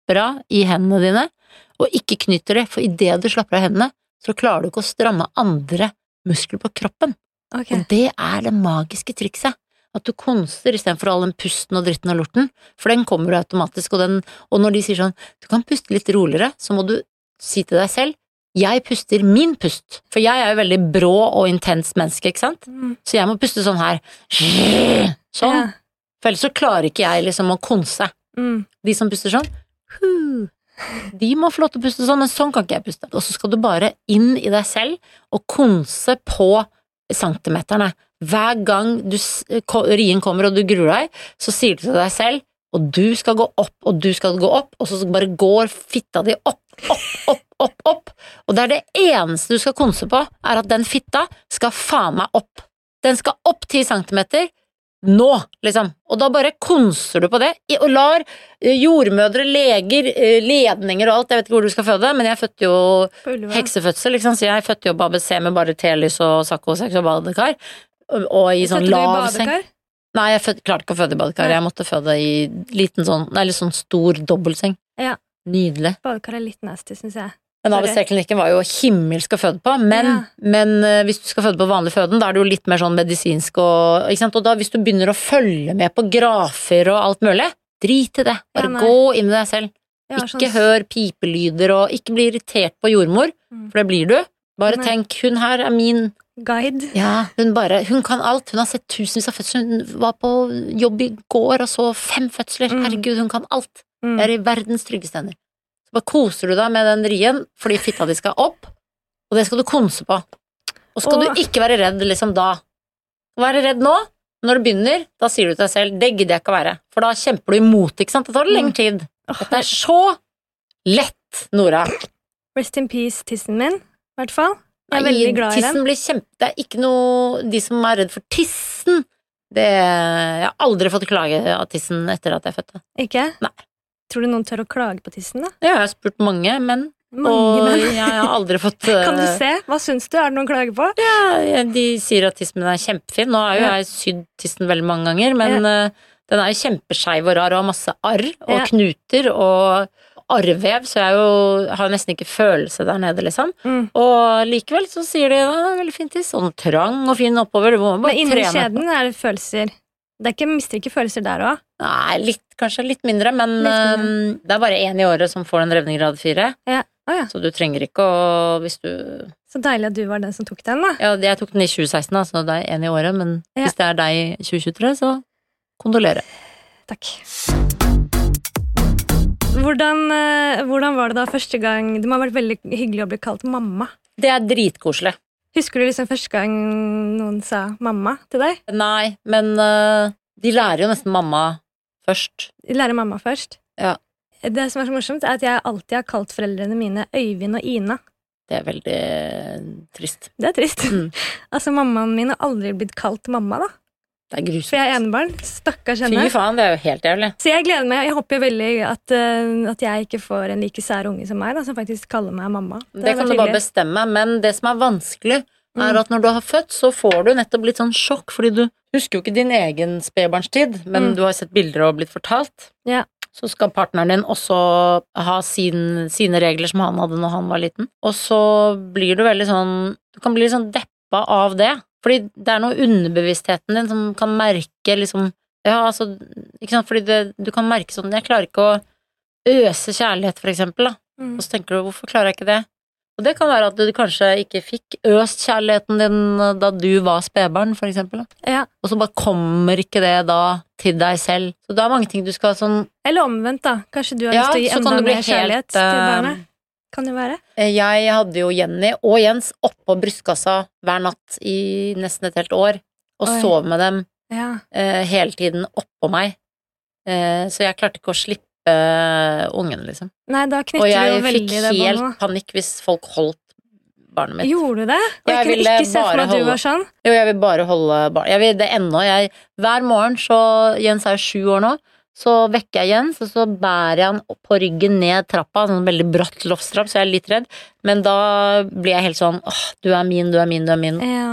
S3: slapper av i hendene dine, og ikke knytter det, for idet du slapper av hendene, så klarer du ikke å stramme andre muskler på kroppen.
S2: Okay.
S3: Og det er det magiske trikset. At du konster istedenfor all den pusten og dritten og lorten, for den kommer du automatisk, og, den, og når de sier sånn, du kan puste litt roligere, så må du si til deg selv, Jeg puster min pust, for jeg er jo veldig brå og intens menneske, ikke sant?
S2: Mm.
S3: Så jeg må puste sånn her. Sånn. For ellers så klarer ikke jeg liksom å konse.
S2: Mm.
S3: De som puster sånn, de må få lov til å puste sånn, men sånn kan ikke jeg puste. Og så skal du bare inn i deg selv og konse på centimeterne. Hver gang du, rien kommer og du gruer deg, så sier du til deg selv og du skal gå opp, og du skal gå opp, og så bare går fitta di opp, opp, opp, opp, opp. Og det er det eneste du skal konse på, er at den fitta skal faen meg opp. Den skal opp ti centimeter, nå, liksom. Og da bare konser du på det, og lar eh, jordmødre, leger, eh, ledninger og alt, jeg vet ikke hvor du skal føde, men jeg fødte jo heksefødsel, liksom, så jeg fødte jo på ABC med bare telys og saccosex og badekar. Og, i sånn lav seng. Nei, jeg fød, klarte ikke å føde i badekar.
S2: Nei.
S3: Jeg måtte føde i liten sånn, nei, litt sånn stor dobbeltseng.
S2: Ja.
S3: Nydelig.
S2: Badekar er litt nasty, syns jeg.
S3: Men. ABC-klinikken var jo himmelsk å føde på, men,
S2: Ja.
S3: men eh, hvis du skal føde på vanlig føden, da er det jo litt mer sånn medisinsk og ikke sant? Og da hvis du begynner å følge med på grafer og alt mulig, drit i det. Bare
S2: Ja,
S3: gå inn i deg selv.
S2: Ja, har
S3: Ikke
S2: sånn-
S3: hør pipelyder, og ikke bli irritert på jordmor,
S2: Mm.
S3: for det blir du. Bare
S2: Nei.
S3: tenk, hun her er min
S2: Guide.
S3: Ja, hun bare Hun kan alt. Hun har sett tusenvis av fødsler. Hun var på jobb i går og så fem fødsler.
S2: Mm.
S3: Herregud, hun kan alt.
S2: Mm.
S3: Jeg er i verdens tryggeste hender. Så bare koser du deg med den rien fordi fitta di skal opp, og det skal du konse på. Og skal
S2: Åh.
S3: du ikke være redd liksom da. Være redd nå. Når du begynner, da sier du til deg selv 'det gidder jeg ikke å være', for da kjemper du imot, ikke sant. Det tar lengre tid.
S2: Åh,
S3: Dette er så lett, Nora.
S2: Rest in peace, tissen min, i hvert fall. Jeg er veldig glad i
S3: tissen
S2: den.
S3: blir kjempe... Det er ikke noe De som er redd for tissen det, Jeg har aldri fått klage av tissen etter at jeg fødte.
S2: Ikke?
S3: Nei.
S2: Tror du noen tør å klage på tissen, da?
S3: Ja, Jeg har spurt mange menn,
S2: Mange
S3: og
S2: menn.
S3: jeg har aldri fått
S2: Kan du
S3: eh,
S2: se? Hva syns du? Er det noen klager på?
S3: ja, De sier at tissen min er kjempefin. Nå har jo
S2: Ja.
S3: jeg sydd tissen veldig mange ganger, men ja. den er jo kjempeskeiv og rar og har masse arr og
S2: Ja.
S3: knuter og arrvev, så jeg jo, har nesten ikke følelse der nede, liksom.
S2: Mm.
S3: Og likevel så sier de ja, veldig fin tiss, er trang og fin oppover.
S2: Men inni kjeden er det følelser. Det ikke, mister ikke følelser der òg.
S3: Nei, litt, kanskje litt mindre, men
S2: Litt mindre.
S3: Um, det er bare én i året som får en revning grad fire.
S2: Ja. Oh, ja.
S3: Så du trenger ikke å Hvis du
S2: Så deilig at du var den som tok den, da.
S3: Ja, jeg tok den i 2016, da, så det er én i året, men
S2: Ja.
S3: hvis det er deg i 2023, så kondolerer.
S2: Takk. Hvordan, eh, hvordan var det da første gang Det må ha vært veldig hyggelig å bli kalt mamma.
S3: Det er dritkoselig.
S2: Husker du liksom første gang noen sa mamma til deg?
S3: Nei, men uh, de lærer jo nesten mamma først.
S2: Lære mamma først.
S3: Ja.
S2: Det som er så morsomt, er at jeg alltid har kalt foreldrene mine Øyvind og Ina.
S3: Det er veldig øh, trist.
S2: Det er trist.
S3: Mm.
S2: altså, mammaen min har aldri blitt kalt mamma, da.
S3: Det er grusomt.
S2: For jeg er enebarn. Stakkars henne.
S3: Fy faen, det er jo helt jævlig.
S2: Så jeg gleder meg. Jeg håper jo veldig at, uh, at jeg ikke får en like sær unge som meg, da, som faktisk kaller meg mamma.
S3: Det,
S2: det
S3: kan du bare bestemme, men det som er vanskelig, er
S2: Mm.
S3: at når du har født, så får du nettopp litt sånn sjokk, fordi du husker jo ikke din egen spedbarnstid, men
S2: Mm.
S3: du har sett bilder og blitt fortalt.
S2: Ja.
S3: Så skal partneren din også ha sin, sine regler som han hadde når han var liten. Og så blir du veldig sånn Du kan bli litt sånn deppa av det. Fordi det er noe underbevisstheten din som kan merke liksom Ja, altså Ikke sant, fordi det, du kan merke sånn Jeg klarer ikke å øse kjærlighet, for eksempel, da.
S2: Mm.
S3: Og så tenker du, hvorfor klarer jeg ikke det? Og det kan være at du kanskje ikke fikk øst kjærligheten din da du var spedbarn, for eksempel.
S2: Ja.
S3: Og så bare kommer ikke det da til deg selv. Så det er mange ting du skal sånn
S2: Eller omvendt, da. Kanskje du har
S3: Ja,
S2: lyst til å gi enda mer kjærlighet
S3: helt,
S2: til
S3: eh,
S2: barnet. Kan det være?
S3: Eh, Jeg hadde jo Jenny og Jens oppå brystkassa hver natt i nesten et helt år, og
S2: Oi.
S3: sov med dem
S2: Ja.
S3: eh, hele tiden oppå meg. Eh, så jeg klarte ikke å slippe eh, ungen, liksom.
S2: Nei, da
S3: Og
S2: knytter du
S3: jeg
S2: jo
S3: fikk
S2: veldig det
S3: helt panikk hvis folk holdt barnet mitt.
S2: Gjorde du det? Og
S3: Jeg
S2: jeg kunne ikke se for meg at du var sånn.
S3: Jo, jeg vil bare holde barnet Jeg vil det ennå. Jeg, hver morgen så Jens er jo sju år nå. Så vekker jeg Jens, og så bærer jeg han på ryggen ned trappa. Sånn veldig bratt loftstrapp, så jeg er litt redd. Men da blir jeg helt sånn åh, du er min, du er min, du er min.
S2: Ja,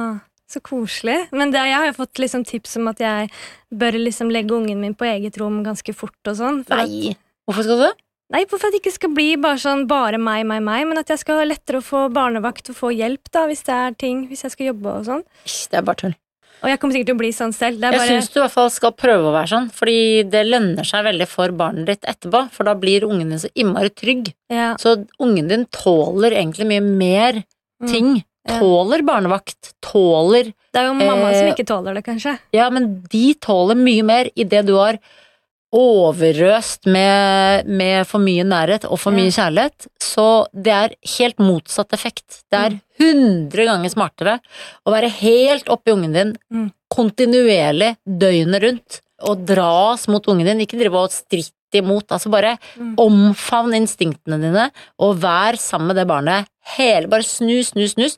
S2: så koselig. Men det, jeg har jo fått liksom tips om at jeg bør liksom legge ungen min på eget rom ganske fort og sånn. for at-
S3: Nei. Hvorfor skal du?
S2: Nei, for at det ikke skal bli bare sånn bare meg, meg, meg, men at jeg skal ha lettere å få barnevakt og få hjelp da, hvis det er ting, hvis jeg skal jobbe og sånn.
S3: Det er bare tull.
S2: Og jeg kommer sikkert til å bli sånn selv. Det
S3: Jeg
S2: bare
S3: syns du i hvert fall skal prøve å være sånn, fordi det lønner seg veldig for barnet ditt etterpå, for da blir ungen din så innmari trygg.
S2: ja,
S3: Så ungen din tåler egentlig mye mer
S2: Mm.
S3: ting.
S2: Ja.
S3: Tåler barnevakt, tåler
S2: Det er jo mamma som
S3: Eh,
S2: ikke tåler det, kanskje.
S3: Ja, men de tåler mye mer idet du har overøst med, med for mye nærhet og for mye kjærlighet. Så det er helt motsatt effekt. Det er
S2: Mm.
S3: hundre ganger smartere å være helt oppi ungen din
S2: Mm.
S3: kontinuerlig døgnet rundt og dras mot ungen din, ikke drive og stritte imot. Altså bare
S2: Mm.
S3: omfavn instinktene dine og vær sammen med det barnet hele Bare snus, snus, snus.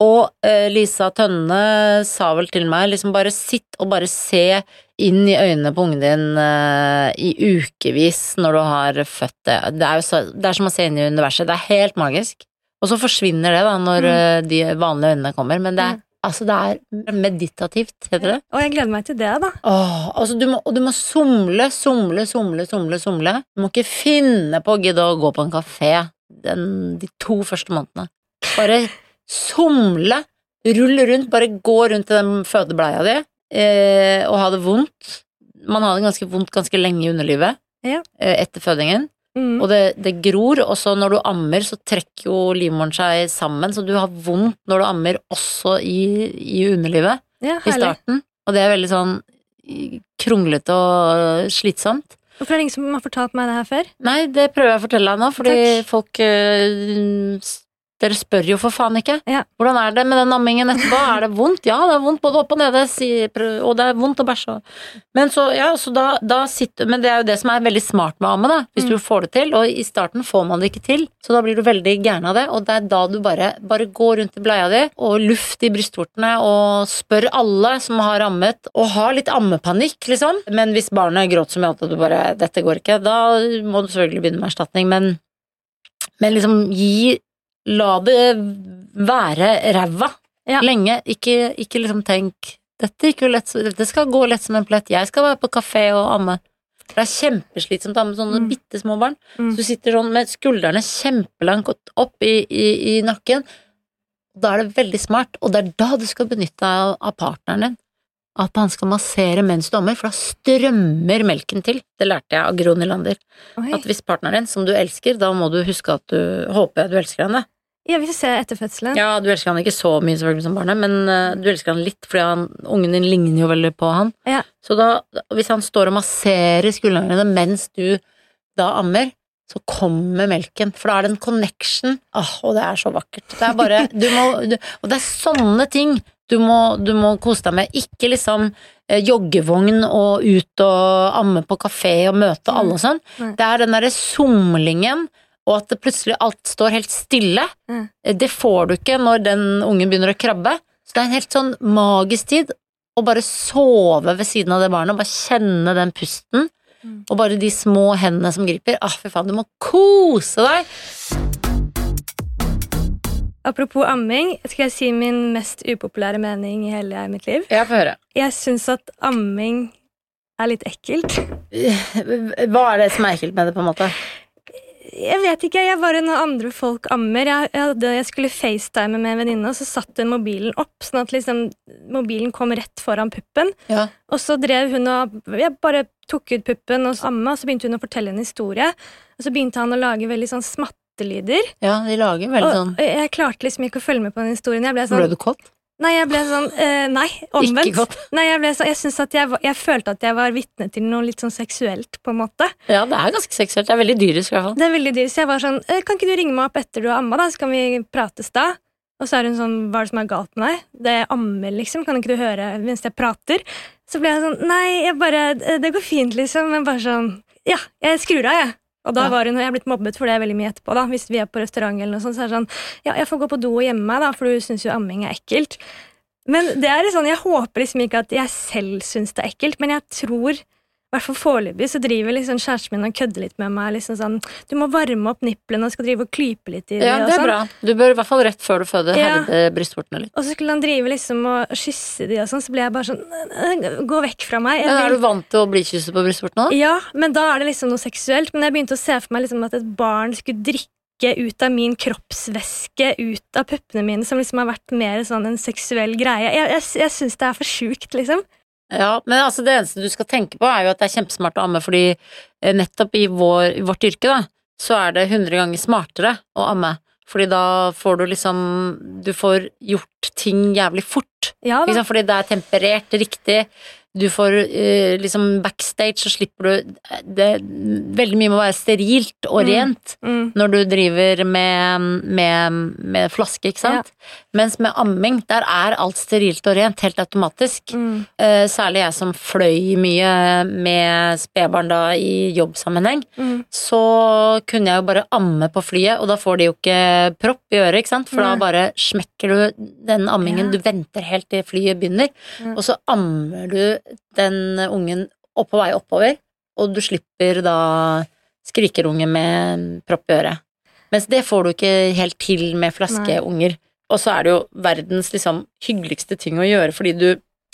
S3: Og eh, Lisa Tønne sa vel til meg liksom bare sitt og bare se inn i øynene på ungen din eh, i ukevis når du har født det. Det er jo så, det er som å se inn i universet. Det er helt magisk. Og så forsvinner det da når
S2: Mm.
S3: eh, de vanlige øynene kommer, men det er,
S2: Mm.
S3: Altså det er meditativt, heter det.
S2: Og jeg gleder meg til det, da.
S3: Åh, altså du må, og du må somle, somle, somle, somle, somle. Du må ikke finne på å gidde å gå på en kafé den, de to første månedene. Bare somle, rulle rundt, bare gå rundt i den fødebleia di eh, og ha det vondt. Man har det ganske vondt ganske lenge i underlivet
S2: Ja.
S3: eh, etter fødingen.
S2: Mm.
S3: Og det, det gror, og så når du ammer, så trekker jo livmoren seg sammen, så du har vondt når du ammer også i, i underlivet
S2: Ja,
S3: i starten. Og det er veldig sånn kronglete og slitsomt.
S2: Hvorfor er det ingen som har fortalt meg det her før?
S3: Nei, det prøver jeg å fortelle deg nå, fordi
S2: Takk.
S3: folk øh, Dere spør jo for faen ikke.
S2: Ja.
S3: Hvordan er det med den ammingen etterpå? Er det vondt? Ja, det er vondt både opp og nede, og det er vondt å bæsje. Men så, ja, så da, da sitter Men det er jo det som er veldig smart med å amme, da. Hvis
S2: Mm.
S3: du får det til. Og i starten får man det ikke til, så da blir du veldig gæren av det. Og det er da du bare, bare går rundt i bleia di og luft i brystvortene og spør alle som har ammet, og har litt ammepanikk, liksom. Men hvis barnet gråter så mye at du bare 'dette går ikke', da må du selvfølgelig begynne med erstatning. Men, men liksom gi La det være ræva
S2: Ja.
S3: lenge. Ikke, ikke liksom tenk dette, lett, dette skal gå lett som en plett. Jeg skal være på kafé og amme. Det er kjempeslitsomt å amme sånne
S2: Mm.
S3: bitte små barn.
S2: Mm.
S3: Så du sitter sånn med skuldrene kjempelangt opp i, i, i nakken. Da er det veldig smart, og det er da du skal benytte deg av, partneren din. At han skal massere mens du ammer, for da strømmer melken til. Det lærte jeg av Gro Nylander. At hvis partneren din, som du elsker, da må du huske at du håper du elsker henne.
S2: Ja, vi får se etter fødselen.
S3: Ja, du elsker han ikke så mye selvfølgelig som barnet, men uh, du elsker han litt, fordi han, ungen din ligner jo veldig på han.
S2: Ja.
S3: Så da, hvis han står og masserer skuldrene dine mens du da ammer, så kommer melken, for da er det en connection. Åh, og det er så vakkert. Det er bare, du må, du, og det er sånne ting du må, du må kose deg med. Ikke liksom eh, joggevogn og ut og amme på kafé og møte alle og sånn. Det er den derre somlingen, og at plutselig alt står helt stille.
S2: Mm.
S3: Det får du ikke når den ungen begynner å krabbe. Så det er en helt sånn magisk tid å bare sove ved siden av det barnet, og bare kjenne den pusten.
S2: Mm.
S3: Og bare de små hendene som griper. Ah, fy faen, du må kose deg!
S2: Apropos amming, skal jeg si min mest upopulære mening i hele mitt liv?
S3: Jeg får høre.
S2: Jeg syns at amming er litt ekkelt.
S3: Hva er det som er ekkelt med det, på en måte?
S2: Jeg vet ikke, jeg var når andre folk ammer Jeg, jeg, hadde, jeg skulle facetime med en venninne, og så satte hun mobilen opp, sånn at liksom mobilen kom rett foran puppen.
S3: Ja.
S2: Og så drev hun og Jeg bare tok ut puppen og amma, og så begynte hun å fortelle en historie. Og så begynte han å lage veldig sånn smattelyder.
S3: Ja, de lager veldig sånn
S2: Og jeg klarte liksom ikke å følge med på den historien. Jeg ble sånn
S3: Ble du kåt?
S2: Nei, jeg ble sånn eh, Nei, omvendt.
S3: Ikke godt.
S2: Nei, jeg, ble sånn, jeg, synes at jeg, jeg følte at jeg var vitne til noe litt sånn seksuelt, på en måte.
S3: Ja, det er ganske seksuelt. Det er veldig dyrisk, i hvert fall.
S2: Det er veldig dyrt, så jeg var sånn eh, Kan ikke du ringe meg opp etter du har amma, da, så kan vi prates da? Og så er hun sånn Hva er det som er galt med deg? Det er ammer, liksom. Kan ikke du høre mens jeg prater? Så ble jeg sånn Nei, jeg bare Det går fint, liksom. Men bare sånn Ja, jeg skrur av, jeg. Og da var hun, og jeg er blitt mobbet for det veldig mye etterpå. da Hvis vi er på restaurant, eller noe sånt, så er det sånn Ja, jeg får gå på do og gjemme meg, da, for du syns jo amming er ekkelt. Men det er sånn, jeg håper liksom ikke at jeg selv syns det er ekkelt, men jeg tror hvert fall foreløpig så driver liksom kjæresten min og kødder litt med meg. liksom sånn, Du må varme opp nipplene og skal drive og klype litt i det.
S3: Ja, det er
S2: sånn.
S3: bra. Du bør i hvert fall rett før du føder
S2: Ja.
S3: herde brystvortene litt.
S2: Og så skulle han drive liksom og kysse de og sånn, så ble jeg bare sånn «Øh, Gå vekk fra meg.
S3: Men er du vant til å bli kysset på brystvortene?
S2: Ja, men da er det liksom noe seksuelt. Men jeg begynte å se for meg liksom at et barn skulle drikke ut av min kroppsvæske ut av puppene mine, som liksom har vært mer sånn en seksuell greie. Jeg, jeg, jeg syns det er for sjukt, liksom.
S3: Ja, men altså det eneste du skal tenke på er jo at det er kjempesmart å amme, fordi eh, nettopp i, vår, i vårt yrke, da, så er det 100 ganger smartere å amme. Fordi da får du liksom Du får gjort ting jævlig fort.
S2: Ja da.
S3: Liksom, Fordi det er temperert riktig. Du får eh, liksom backstage, så slipper du det, Veldig mye må være sterilt og rent
S2: Mm.
S3: når du driver med, med, med flaske, ikke sant? Mens med amming, der er alt sterilt og rent, helt automatisk.
S2: Mm.
S3: Eh, særlig jeg som fløy mye med spedbarn da i jobbsammenheng,
S2: Mm.
S3: så kunne jeg jo bare amme på flyet, og da får de jo ikke propp i øret, ikke sant? For da bare smekker du den ammingen,
S2: Ja.
S3: du venter helt til flyet begynner,
S2: Ja.
S3: og så ammer du den ungen på vei oppover, og du slipper da skrikerunge med propp i øret. Mens det får du ikke helt til med flaskeunger. Og så er det jo verdens liksom hyggeligste ting å gjøre, fordi du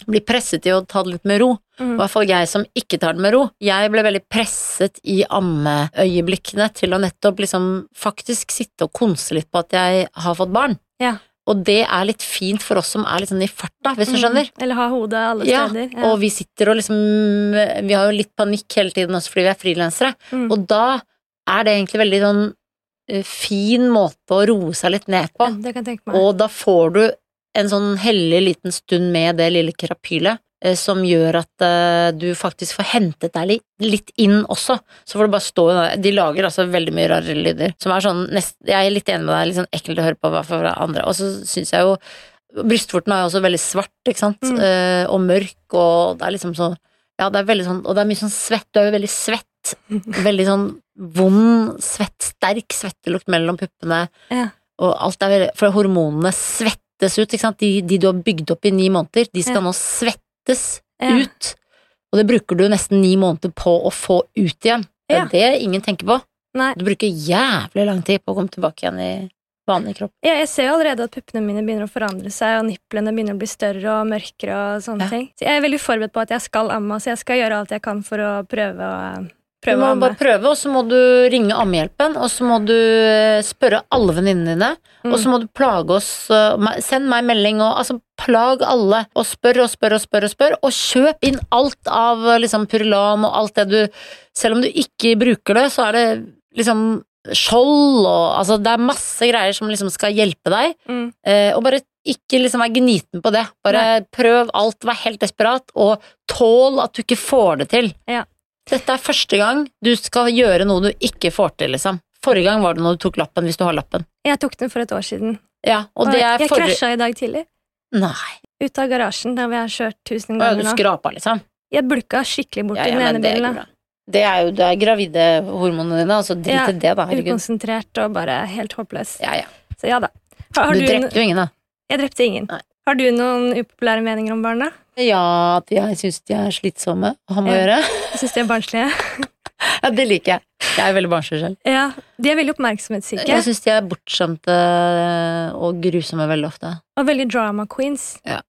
S3: blir presset til å ta det litt med ro.
S2: Mm.
S3: I hvert fall jeg som ikke tar det med ro. Jeg ble veldig presset i ammeøyeblikkene til å nettopp liksom faktisk sitte og konse litt på at jeg har fått barn.
S2: Ja.
S3: Og det er litt fint for oss som er litt sånn i farta, hvis du skjønner.
S2: Mm. Eller har hodet alle steder.
S3: Ja, og vi sitter og liksom Vi har jo litt panikk hele tiden også fordi vi er frilansere,
S2: Mm.
S3: og da er det egentlig veldig sånn eh, fin måte å roe seg litt ned på.
S2: Ja, det kan jeg tenke meg.
S3: Og da får du en sånn hellig liten stund med det lille krapylet, som gjør at eh, du faktisk får hentet deg litt, inn også. Så får du bare stå De lager altså veldig mye rare lyder, som er sånn nest, Jeg er litt enig med deg, litt sånn ekkelt å høre på fra andre. Og så syns jeg jo Brystvorten er jo også veldig svart, ikke sant,
S2: Mm.
S3: eh, og mørk, og det er liksom så Ja, det er veldig sånn Og det er mye sånn svett. Du er jo veldig svett. Veldig sånn vond, svett, sterk svettelukt mellom puppene.
S2: Ja.
S3: Og alt er veldig For hormonene svettes ut, ikke sant. De, de du har bygd opp i ni måneder, de skal
S2: Ja.
S3: nå svettes
S2: Ja.
S3: ut. Og det bruker du nesten ni måneder på å få ut igjen. Det er det ingen tenker på.
S2: Nei.
S3: Du bruker jævlig lang tid på å komme tilbake igjen i vanlig kropp.
S2: Ja, jeg ser jo allerede at puppene mine begynner å forandre seg, og nipplene begynner å bli større og mørkere og sånne
S3: Ja.
S2: ting. Så jeg er veldig forberedt på at jeg skal amme, så jeg skal gjøre alt jeg kan for å prøve å,
S3: Du må bare prøve, og så må du ringe Ammehjelpen, og så må du eh, spørre alle venninnene dine,
S2: Mm.
S3: og så må du plage oss, eh, send meg melding, og altså plag alle, og spør og spør og spør og spør, og kjøp inn alt av eh, liksom Purilan og alt det du Selv om du ikke bruker det, så er det liksom skjold og Altså, det er masse greier som liksom skal hjelpe deg,
S2: Mm.
S3: eh, og bare ikke liksom være gniten på det. Bare prøv alt, vær helt desperat, og tål at du ikke får det til.
S2: Ja.
S3: Dette er første gang du skal gjøre noe du ikke får til, liksom. Forrige gang var det når du tok lappen, hvis du har lappen.
S2: Jeg tok den for et år siden.
S3: Ja, og det er
S2: jeg
S3: forrige
S2: krasja i dag tidlig.
S3: Nei,
S2: Ut av garasjen, der vi har kjørt tusen
S3: ganger. ja, du
S2: nå.
S3: skrapa, liksom.
S2: Jeg bulka skikkelig bort
S3: Ja,
S2: i den ene
S3: det
S2: bilen.
S3: Det er jo det er gravide hormonene dine, altså drit
S2: Ja,
S3: i det, da. Herregud.
S2: Ukonsentrert og bare helt håpløs.
S3: Ja, ja.
S2: Så ja da. Har, har
S3: Du
S2: du
S3: drepte jo ingen, da.
S2: Jeg drepte ingen.
S3: Nei.
S2: Har du noen upopulære meninger om barna?
S3: Ja, jeg syns de er slitsomme å ha med å gjøre.
S2: Jeg syns de er barnslige.
S3: Ja, det liker jeg. Jeg er veldig barnslig selv.
S2: Ja, De er veldig oppmerksomhetssyke.
S3: Jeg syns de er bortskjemte og grusomme veldig ofte.
S2: Og veldig drama queens.
S3: Ja.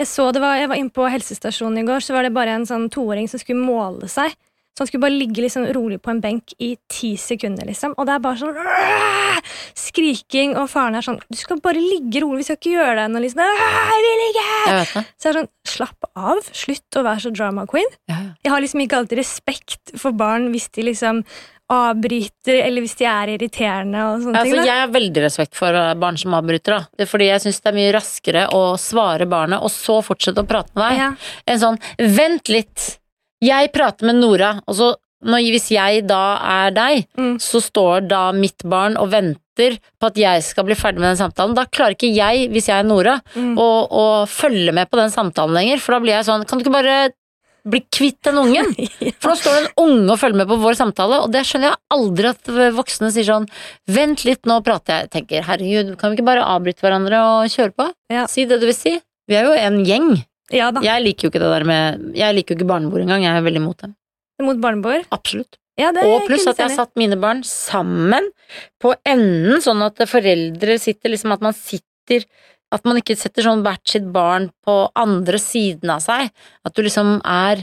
S2: Jeg så det var, jeg var inne på helsestasjonen i går, så var det bare en sånn toåring som skulle måle seg. Så han skulle bare ligge liksom rolig på en benk i ti sekunder, liksom. Og det er bare sånn «Åh!» Skriking, og faren er sånn Du skal bare ligge rolig, vi skal ikke gjøre deg noe, liksom. «Åh, Jeg vil ikke!
S3: Jeg vet det.
S2: Så jeg er sånn Slapp av. Slutt å være så drama queen.
S3: Ja.
S2: Jeg har liksom ikke alltid respekt for barn hvis de liksom avbryter, eller hvis de er irriterende og sånne
S3: Altså,
S2: ting. da.
S3: jeg har veldig respekt for barn som avbryter, da. Det fordi jeg syns det er mye raskere å svare barnet, og så fortsette å prate med deg.
S2: Ja.
S3: En sånn 'vent litt', jeg prater med Nora, og så når, hvis jeg da er deg,
S2: Mm.
S3: så står da mitt barn og venter på at jeg skal bli ferdig med den samtalen. Da klarer ikke jeg, hvis jeg er Nora,
S2: Mm.
S3: å, å følge med på den samtalen lenger, for da blir jeg sånn Kan du ikke bare bli kvitt den ungen? For nå står det en unge og følger med på vår samtale, og det skjønner jeg aldri at voksne sier sånn Vent litt, nå prater. Jeg tenker herregud, kan vi ikke bare avbryte hverandre og kjøre på?
S2: Ja.
S3: Si det du vil si. Vi er jo en gjeng.
S2: Ja da.
S3: Jeg liker jo ikke det der med Jeg liker jo ikke barnebord engang, jeg er veldig imot dem.
S2: Mot barnebord.
S3: Absolutt.
S2: Ja, det
S3: Og pluss at jeg har satt mine barn sammen på enden, sånn at foreldre sitter liksom At man sitter At man ikke setter sånn hvert sitt barn på andre siden av seg. At du liksom er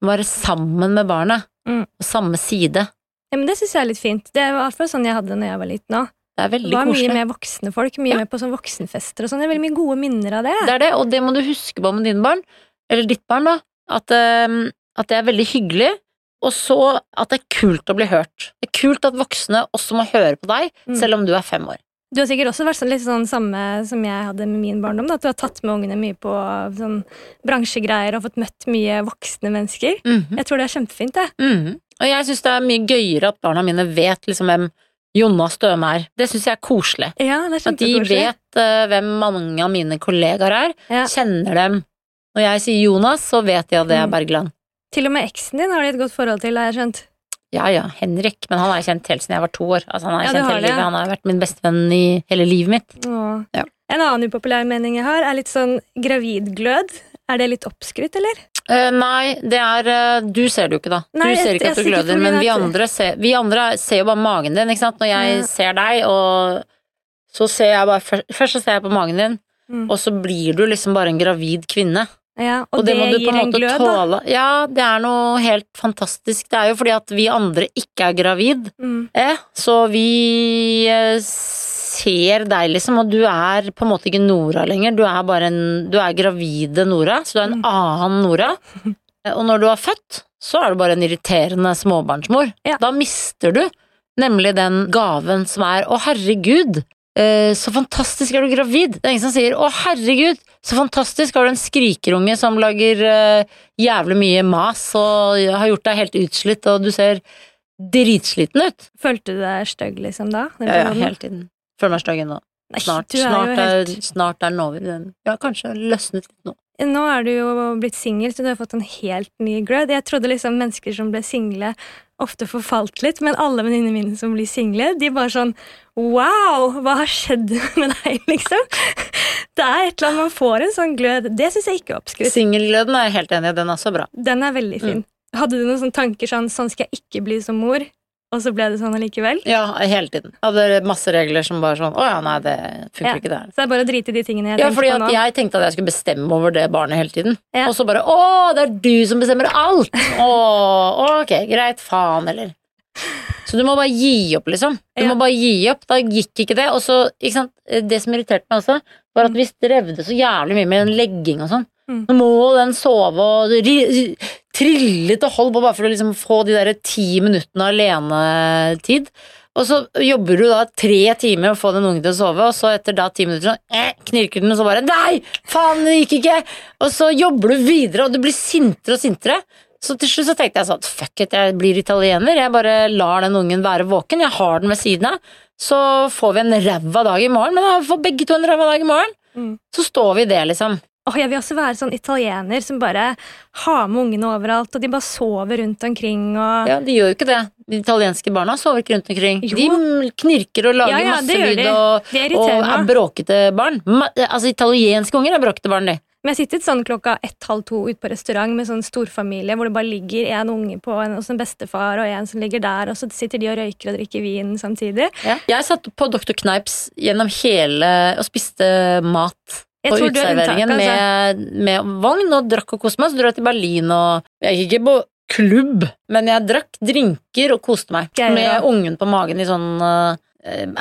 S3: bare sammen med barnet.
S2: Mm.
S3: På samme side.
S2: Ja, men det syns jeg er litt fint. Det var i hvert fall sånn jeg hadde det når jeg var liten òg.
S3: Det er veldig
S2: var mye
S3: koselig.
S2: med voksne folk, mye
S3: Ja.
S2: med på sånn voksenfester og sånn. Det er veldig mye gode minner av det.
S3: Det er det, og det må du huske på med dine barn, eller ditt barn, da. At, eh, at det er veldig hyggelig, og så at det er kult å bli hørt. Det er kult at voksne også må høre på deg,
S2: Mm.
S3: selv om du er fem år.
S2: Du har sikkert også vært sånn, litt sånn samme som jeg hadde med min barndom. Da, at du har tatt med ungene mye på sånn bransjegreier og fått møtt mye voksne mennesker.
S3: Mhm.
S2: Jeg tror det er kjempefint, det.
S3: Mhm. Og jeg syns det er mye gøyere at barna mine vet liksom hvem Jonna Støme er. Det syns jeg er koselig.
S2: Ja, det er
S3: At de vet uh, hvem mange av mine kollegaer er,
S2: Ja.
S3: kjenner dem. Når jeg sier Jonas, så vet de at det er
S2: Mm.
S3: Bergland.
S2: Til og med eksen din har de et godt forhold til, har jeg skjønt.
S3: Ja ja, Henrik, men han har jeg kjent helt siden jeg var to år. Altså, han har
S2: Ja,
S3: kjent hele livet. Han har vært min bestevenn i hele livet mitt. Ja.
S2: En annen upopulær mening jeg har, er litt sånn gravidglød. Er det litt oppskrytt, eller?
S3: Eh, nei, det er uh, Du ser det jo ikke, da.
S2: Nei,
S3: du ser
S2: jeg-
S3: ikke at du gløder, men vi andre, ser, vi andre ser jo bare magen din, ikke sant. Når jeg
S2: Ja.
S3: ser deg, og så ser jeg bare Først, først så ser jeg på magen din,
S2: Mm.
S3: og så blir du liksom bare en gravid kvinne.
S2: Ja, og,
S3: Og, det,
S2: det,
S3: må du på en måte
S2: glød, da.
S3: Ja, det er noe helt fantastisk. Det er jo fordi at vi andre ikke er gravid,
S2: Mm.
S3: eh, så vi eh, ser deg, liksom, og du er på en måte ikke Nora lenger. Du er bare en Du er gravide Nora, så du er en
S2: Mm.
S3: annen Nora. Og når du har født, så er du bare en irriterende småbarnsmor.
S2: Ja.
S3: Da mister du nemlig den gaven som er 'Å, herregud, eh, så fantastisk er du gravid'. Det er ingen som sier 'Å, herregud, så fantastisk har du en skrikerunge som lager eh, jævlig mye mas og har gjort deg helt utslitt, og du ser dritsliten ut'.
S2: Følte du deg stygg, liksom, da?
S3: Ja, ja, hele tiden. Meg stygg ennå.
S2: Nei,
S3: Snart, snart, er,
S2: helt
S3: snart er den over. Den. Ja, kanskje løsnet litt nå.
S2: Nå er du jo blitt singel, så du har fått en helt ny glød. Jeg trodde liksom mennesker som ble single, ofte forfalt litt, men alle venninnene mine som blir single, de bare sånn Wow, hva har skjedd med deg, liksom? Det er et eller annet man får en sånn glød. Det syns jeg ikke er oppskrytt.
S3: Singelgløden er jeg helt enig i, den er så bra.
S2: Den er veldig fin.
S3: Mm.
S2: Hadde du noen sånne tanker sånn Sånn skal jeg ikke bli som mor, og så ble det sånn allikevel?
S3: Ja, hele tiden. Hadde masse regler som bare sånn Å ja, nei, det funker
S2: Ja.
S3: ikke her.
S2: Så det er bare å drite i de tingene jeg
S3: Ja, fordi
S2: på nå.
S3: jeg tenkte at jeg skulle bestemme over det barnet hele tiden.
S2: Ja.
S3: Og så bare Å, det er du som bestemmer alt! Å, ok, greit, faen, eller. Så du må bare gi opp, liksom. Du
S2: Ja.
S3: må bare gi opp. Da gikk ikke det. Og så, ikke sant, det som irriterte meg også, var at vi strevde så jævlig mye med en legging og sånn.
S2: Mm.
S3: Nå må den sove og ri- og holdt hold på bare for å liksom få de der ti minuttene alenetid. Og så jobber du da tre timer og får den ungen til å sove, og så etter da ti minutter sånn, eh, knirker den, og så bare Nei! Faen, det gikk ikke! Og så jobber du videre, og du blir sintere og sintere. Så til slutt så tenkte jeg sånn fuck it, jeg blir italiener. Jeg bare lar den ungen være våken. Jeg har den ved siden av. Så får vi en ræva dag i morgen, men da får begge to en ræva dag i morgen.
S2: Mm.
S3: Så står vi i det, liksom.
S2: Åh, jeg vil også være sånn italiener som bare har med ungene overalt, og de bare sover rundt omkring og
S3: Ja, De gjør jo ikke det. De italienske barna sover ikke rundt omkring.
S2: Jo.
S3: De knirker og lager
S2: Ja, ja,
S3: masse lyd og, og er bråkete barn. Altså Italienske unger er bråkete barn, de.
S2: Men jeg sittet sånn klokka ett-halv to ute på restaurant med sånn storfamilie hvor det bare ligger en unge på en, hos en bestefar og en som ligger der, og så sitter de og røyker og drikker vin samtidig.
S3: Jeg satt på Dr. Kneips gjennom hele og spiste mat på
S2: er
S3: uteserveringen
S2: altså.
S3: med, med vogn og drakk og koste meg. Så dro jeg til Berlin og Jeg gikk ikke på klubb, men jeg drakk drinker og koste meg.
S2: Gøy,
S3: med
S2: da.
S3: ungen på magen i sånn uh,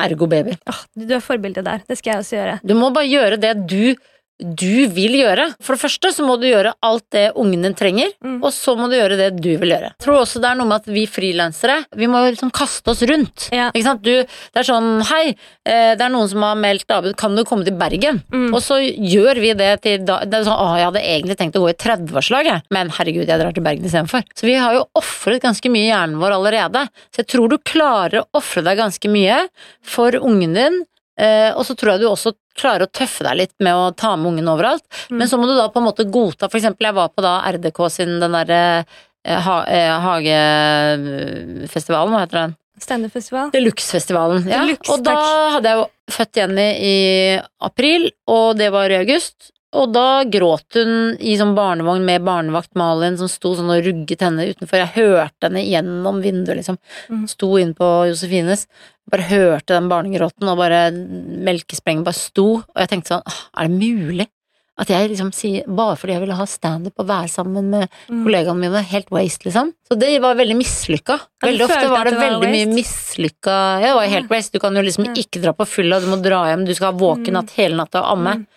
S3: ergo-baby.
S2: Åh, du er forbilde der. Det skal jeg også gjøre.
S3: Du må bare gjøre det du du vil gjøre. For det første så må du gjøre alt det ungen din trenger,
S2: Mm.
S3: og så må du gjøre det du vil gjøre. Jeg tror også det er noe med at vi frilansere, vi må liksom kaste oss rundt.
S2: Ja.
S3: Ikke sant? Du, det er sånn, hei, eh, det er noen som har meldt David, kan du komme til Bergen?
S2: Mm.
S3: Og så gjør vi det til da, det er sånn, å, jeg hadde egentlig tenkt å gå i 30-årslaget, men herregud, jeg drar til Bergen istedenfor. Så vi har jo offret ganske mye i hjernen vår allerede. Så jeg tror du klarer å ofre deg ganske mye for ungen din, Uh, og så tror jeg du også klarer å tøffe deg litt med å ta med ungen overalt.
S2: Mm.
S3: Men så må du da på en måte godta For eksempel, jeg var på da RDK sin den derre eh, ha, eh, Hagefestivalen, hva heter den?
S2: Standup-festival.
S3: Deluxe-festivalen. Ja.
S2: Deluxe,
S3: og da hadde jeg jo født Jenny i april, og det var i august. Og da gråt hun i sånn barnevogn med barnevakt Malin som sto sånn og rugget henne utenfor. Jeg hørte henne gjennom vinduet, liksom.
S2: Mhm.
S3: Sto inn på Josefines. Bare hørte den barnegråten, og bare melkesprengen bare sto. Og jeg tenkte sånn, er det mulig? At jeg liksom sier Bare fordi jeg ville ha standup og være sammen med
S2: Mm.
S3: kollegaene mine, helt waste, liksom. Så det var veldig mislykka. Veldig ofte var det
S2: var
S3: veldig mye
S2: waste?
S3: mislykka Ja, det var helt waste. Du kan jo liksom ikke dra på fylla, du må dra hjem, du skal ha våken
S2: Mm.
S3: natt hele natta og amme.
S2: Mm.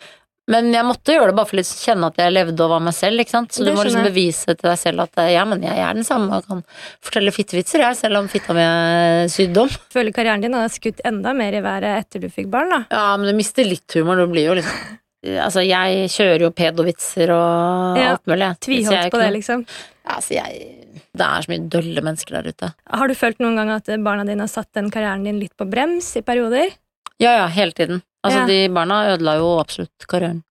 S3: Men jeg måtte gjøre det bare for å kjenne at jeg levde og var meg selv, ikke sant. Så du må liksom bevise til deg selv at eh, ja, men jeg er den samme og kan fortelle fittevitser, jeg, selv om fitta mi er sydd om.
S2: Føler karrieren din har skutt enda mer i været etter du fikk barn, da.
S3: Ja, men du mister litt humor, du blir jo liksom Altså, jeg kjører jo pedovitser og
S2: Ja,
S3: alt mulig.
S2: Tviholdt på det, liksom.
S3: Altså, jeg Det er så mye dølle mennesker der ute.
S2: Har du følt noen gang at barna dine har satt den karrieren din litt på brems i perioder?
S3: Ja, ja, hele tiden. Altså,
S2: Ja.
S3: de barna ødela jo absolutt karrieren.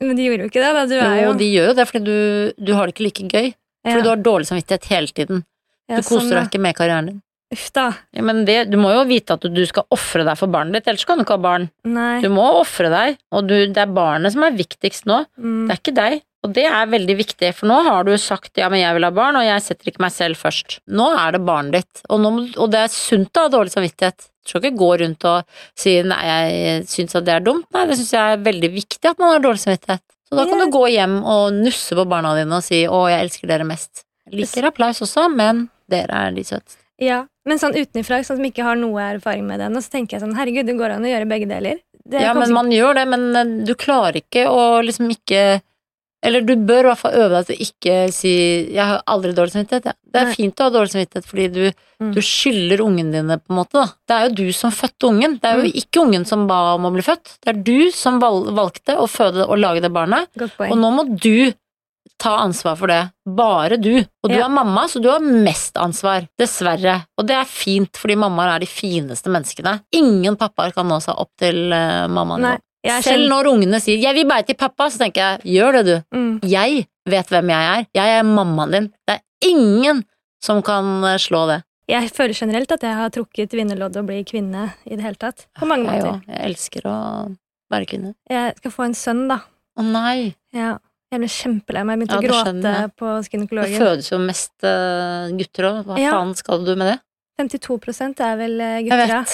S2: Men de gjorde jo ikke det, da. Du er
S3: Jo,
S2: jo
S3: de gjør jo det fordi du, du har det ikke like gøy. Fordi
S2: ja.
S3: du har dårlig samvittighet hele tiden.
S2: Ja,
S3: Du koser
S2: sånn,
S3: deg
S2: ja.
S3: ikke med karrieren din.
S2: Uff da.
S3: Ja, men det, du må jo vite at du skal ofre deg for barnet ditt, ellers kan du ikke ha barn.
S2: Nei.
S3: Du må ofre deg, og du, det er barnet som er viktigst nå.
S2: Mm.
S3: Det er ikke deg. Og det er veldig viktig, for nå har du sagt ja, men jeg vil ha barn, og jeg setter ikke meg selv først. Nå er det barnet ditt, og, nå, og det er sunt å ha dårlig samvittighet. Skal ikke gå rundt og si nei, jeg syns at det er dumt. Nei, det syns jeg er veldig viktig at man har dårlig samvittighet. Så da kan du gå hjem og nusse på barna dine og si å, jeg elsker dere mest. Jeg liker applaus også, men dere er de søteste.
S2: Ja, men sånn utenfra, sånn som ikke har noe erfaring med det ennå, så tenker jeg sånn herregud, det går an å gjøre begge deler. Det
S3: Ja, men man gjør det, men eh, du klarer ikke å liksom ikke Eller du bør i hvert fall øve deg til å ikke si 'jeg har aldri dårlig samvittighet'. Ja. Det er
S2: Nei.
S3: fint å ha dårlig samvittighet fordi du,
S2: Mm.
S3: du skylder ungene dine, på en måte. da. Det er jo du som fødte ungen. Det er jo
S2: Mm.
S3: ikke ungen som ba om å bli født. Det er du som valgte å føde og lage det barnet, og nå må du ta ansvar for det. Bare du. Og du
S2: Ja.
S3: er mamma, så du har mest ansvar. Dessverre. Og det er fint, fordi mammaer er de fineste menneskene. Ingen pappaer kan nå seg opp til uh, mammaen.
S2: Nei,
S3: Selv når ungene sier 'jeg vil bare til pappa', så tenker jeg 'gjør det, du'.
S2: mm.
S3: Jeg vet hvem jeg er. Jeg er mammaen din. Det er ingen som kan eh, slå det.
S2: Jeg føler generelt at jeg har trukket vinnerloddet å bli kvinne i det hele tatt. På mange måter.
S3: Jeg, jeg elsker å være kvinne.
S2: Jeg skal få en sønn, da.
S3: Å nei!
S2: Ja. Jeg ble kjempelei meg. Jeg begynte
S3: Ja,
S2: å gråte
S3: jeg.
S2: på
S3: Det fødes jo mest eh, gutter òg. Hva
S2: Ja.
S3: faen skal du med det?
S2: 52 er vel eh, gutter, ja.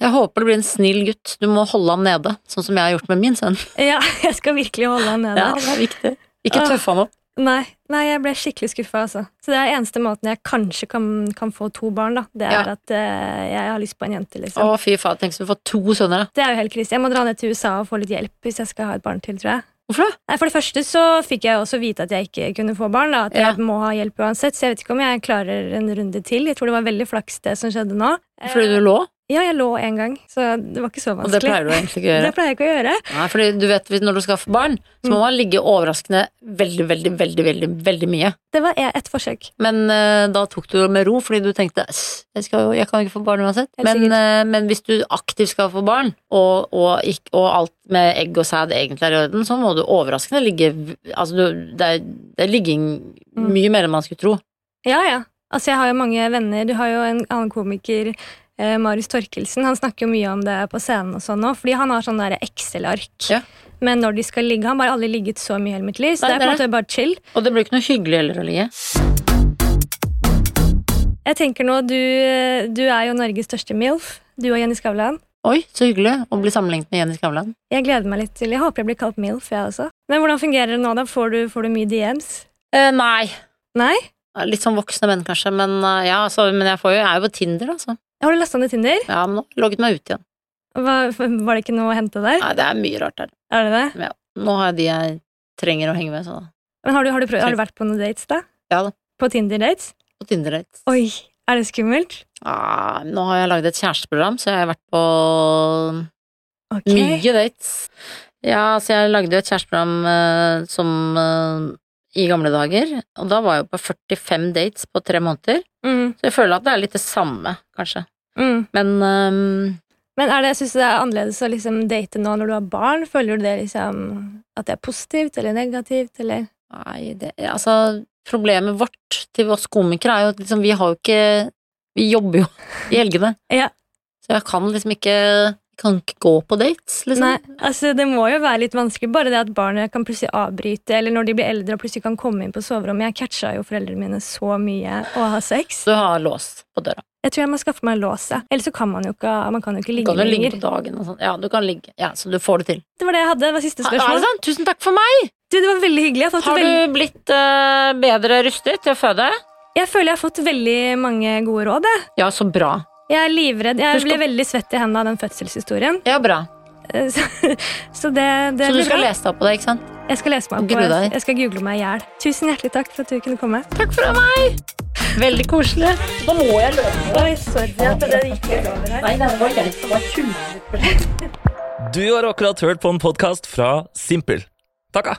S3: Jeg håper det blir en snill gutt. Du må holde ham nede, sånn som jeg har gjort med min sønn.
S2: Ja, jeg skal virkelig holde han nede.
S3: Ja, det er viktig. Ikke tøffe han opp.
S2: Nei, nei, jeg ble skikkelig skuffa, altså. Så det er eneste måten jeg kanskje kan, kan få to barn, da. Det er
S3: Ja.
S2: at uh, jeg har lyst på en jente, liksom.
S3: Å, fy faen. Tenk hvis du får to sønner, da.
S2: Det er jo helt krise. Jeg må dra ned til USA og få litt hjelp hvis jeg skal ha et barn til, tror jeg.
S3: Hvorfor det?
S2: Nei, For det første så fikk jeg også vite at jeg ikke kunne få barn. da At
S3: Ja.
S2: jeg må ha hjelp uansett. Så jeg vet ikke om jeg klarer en runde til. Jeg tror det var veldig flaks, det som skjedde nå.
S3: Fordi du lå?
S2: Ja, jeg lå en gang, så det var ikke så vanskelig.
S3: Og det pleier du egentlig ikke å gjøre.
S2: Det pleier jeg ikke å gjøre.
S3: Nei, fordi du vet, når du skaffer barn, så må
S2: Mm.
S3: man ligge overraskende veldig, veldig, veldig, veldig, veldig mye.
S2: Det var et ett forsøk.
S3: Men uh, da tok du det med ro, fordi du tenkte jeg, skal, jeg kan ikke få barn uansett. Men, eh, men hvis du aktivt skal få barn, og, og, ikk- og alt med egg og sæd egentlig er i orden, så må du overraskende ligge Altså, du, det, er, det er ligging
S2: Mm.
S3: mye mer enn man skulle tro.
S2: Ja, ja. Altså, jeg har jo mange venner. Du har jo en annen komiker, Marius Torkelsen. Han snakker jo mye om det på scenen og sånn nå, fordi han har sånn Excel-ark.
S3: Ja.
S2: Men når de skal ligge Han har bare aldri ligget så mye i hele mitt liv, så
S3: Nei,
S2: det er på en måte bare chill.
S3: Og det blir ikke noe hyggelig heller å ligge.
S2: Jeg tenker nå, du, du er jo Norges største MILF. Du og Jenny Skavlan.
S3: Oi, så hyggelig å bli sammenlignet med Jenny Skavlan.
S2: Jeg gleder meg litt til Jeg håper jeg blir kalt MILF, jeg også. Men hvordan fungerer det nå, da? Får du, får du mye DMs?
S3: Eh, nei.
S2: Nei?
S3: Litt sånn voksne menn, kanskje, men eh, ja, altså, men jeg, får jo, jeg er jo på Tinder, altså.
S2: Har du lasta ned Tinder?
S3: Ja, men nå logget meg ut igjen.
S2: Hva, var det ikke noe å hente der?
S3: Nei, det er mye rart der.
S2: Er det det?
S3: Ja. Nå har jeg de jeg trenger å henge med, så
S2: Men har du, har du, prøvd, har du vært på noen dates, da?
S3: Ja da.
S2: På Tinder-dates?
S3: på Tinder-dates.
S2: Oi, er det skummelt?
S3: Ah, nå har jeg laget et kjæresteprogram, så jeg har vært på
S2: okay.
S3: mye dates. Ja, så jeg lagde jo et kjæresteprogram eh, som eh, i gamle dager, og da var jeg jo på 45 dates på tre måneder.
S2: Mm,
S3: Så jeg føler at det er litt det samme, kanskje.
S2: mm.
S3: Men um,
S2: Men er det, jeg synes det er annerledes å liksom date nå når du har barn. Føler du det liksom at det er positivt eller negativt, eller?
S3: Nei, det, altså Problemet vårt til oss komikere er jo at liksom, vi har jo ikke Vi jobber jo i helgene.
S2: Ja.
S3: Så jeg kan liksom ikke Kan ikke gå på dates, liksom.
S2: Nei, altså Det må jo være litt vanskelig. Bare det at barnet kan plutselig avbryte, eller når de blir eldre og plutselig kan komme inn på soverommet. Jeg catcha jo foreldrene mine så mye å ha sex.
S3: Du har lås på døra.
S2: Jeg tror jeg må skaffe meg lås. ja. Ellers så kan man jo ikke, man kan jo ikke
S3: Du
S2: ligge
S3: kan jo ligge på dagen og sånn. Ja, du kan ligge. Ja, så du får det til.
S2: Det var det jeg hadde. Det var siste
S3: Ja, er det
S2: spørsmål.
S3: sant? Tusen takk for meg!
S2: Du, det var veldig hyggelig. Har, veld...
S3: du blitt uh, bedre rustet til å føde?
S2: jeg føler jeg har fått veldig mange gode råd.
S3: Ja, så bra.
S2: Jeg er livredd. Jeg
S3: blir skal-
S2: ble veldig svett i hendene av den fødselshistorien.
S3: Ja, bra.
S2: Eh, Så, så det, det
S3: Så du skal
S2: bra.
S3: lese deg opp på det, ikke sant?
S2: Jeg skal lese meg opp.
S3: på
S2: det. jeg- skal google meg i hjel. Tusen hjertelig takk for at du kunne komme.
S3: Takk for meg! Veldig koselig. Nå må jeg løpe.
S2: Oi, sorry at det gikk litt over her.
S3: Nei, det var var 20
S1: Du har akkurat hørt på en podkast fra Simpel. Takka!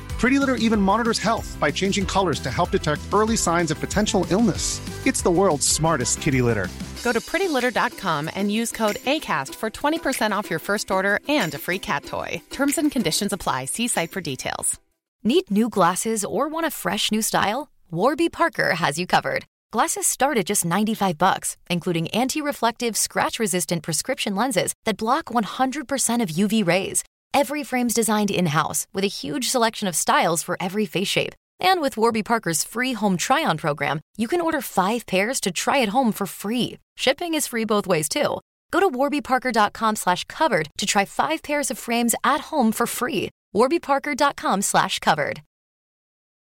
S5: Pretty Litter even monitors health by changing colors to help detect early signs of potential illness. It's the world's smartest kitty litter.
S6: Go to prettylitter.com and use code ACAST for 20% off your first order and a free cat toy. Terms and conditions apply. See site for details.
S7: Need new glasses or want a fresh new style? Warby Parker has you covered. Glasses start at just 95 bucks, including anti-reflective, scratch-resistant prescription lenses that block 100% of UV rays. Every frame's designed in-house with a huge selection of styles for every face shape. And with Warby Parker's free home try-on program, you can order five pairs to try at home for free. Shipping is free both ways too. Go to warbyparker.com slash covered to try five pairs of frames at home for free. warbyparker.com slash covered.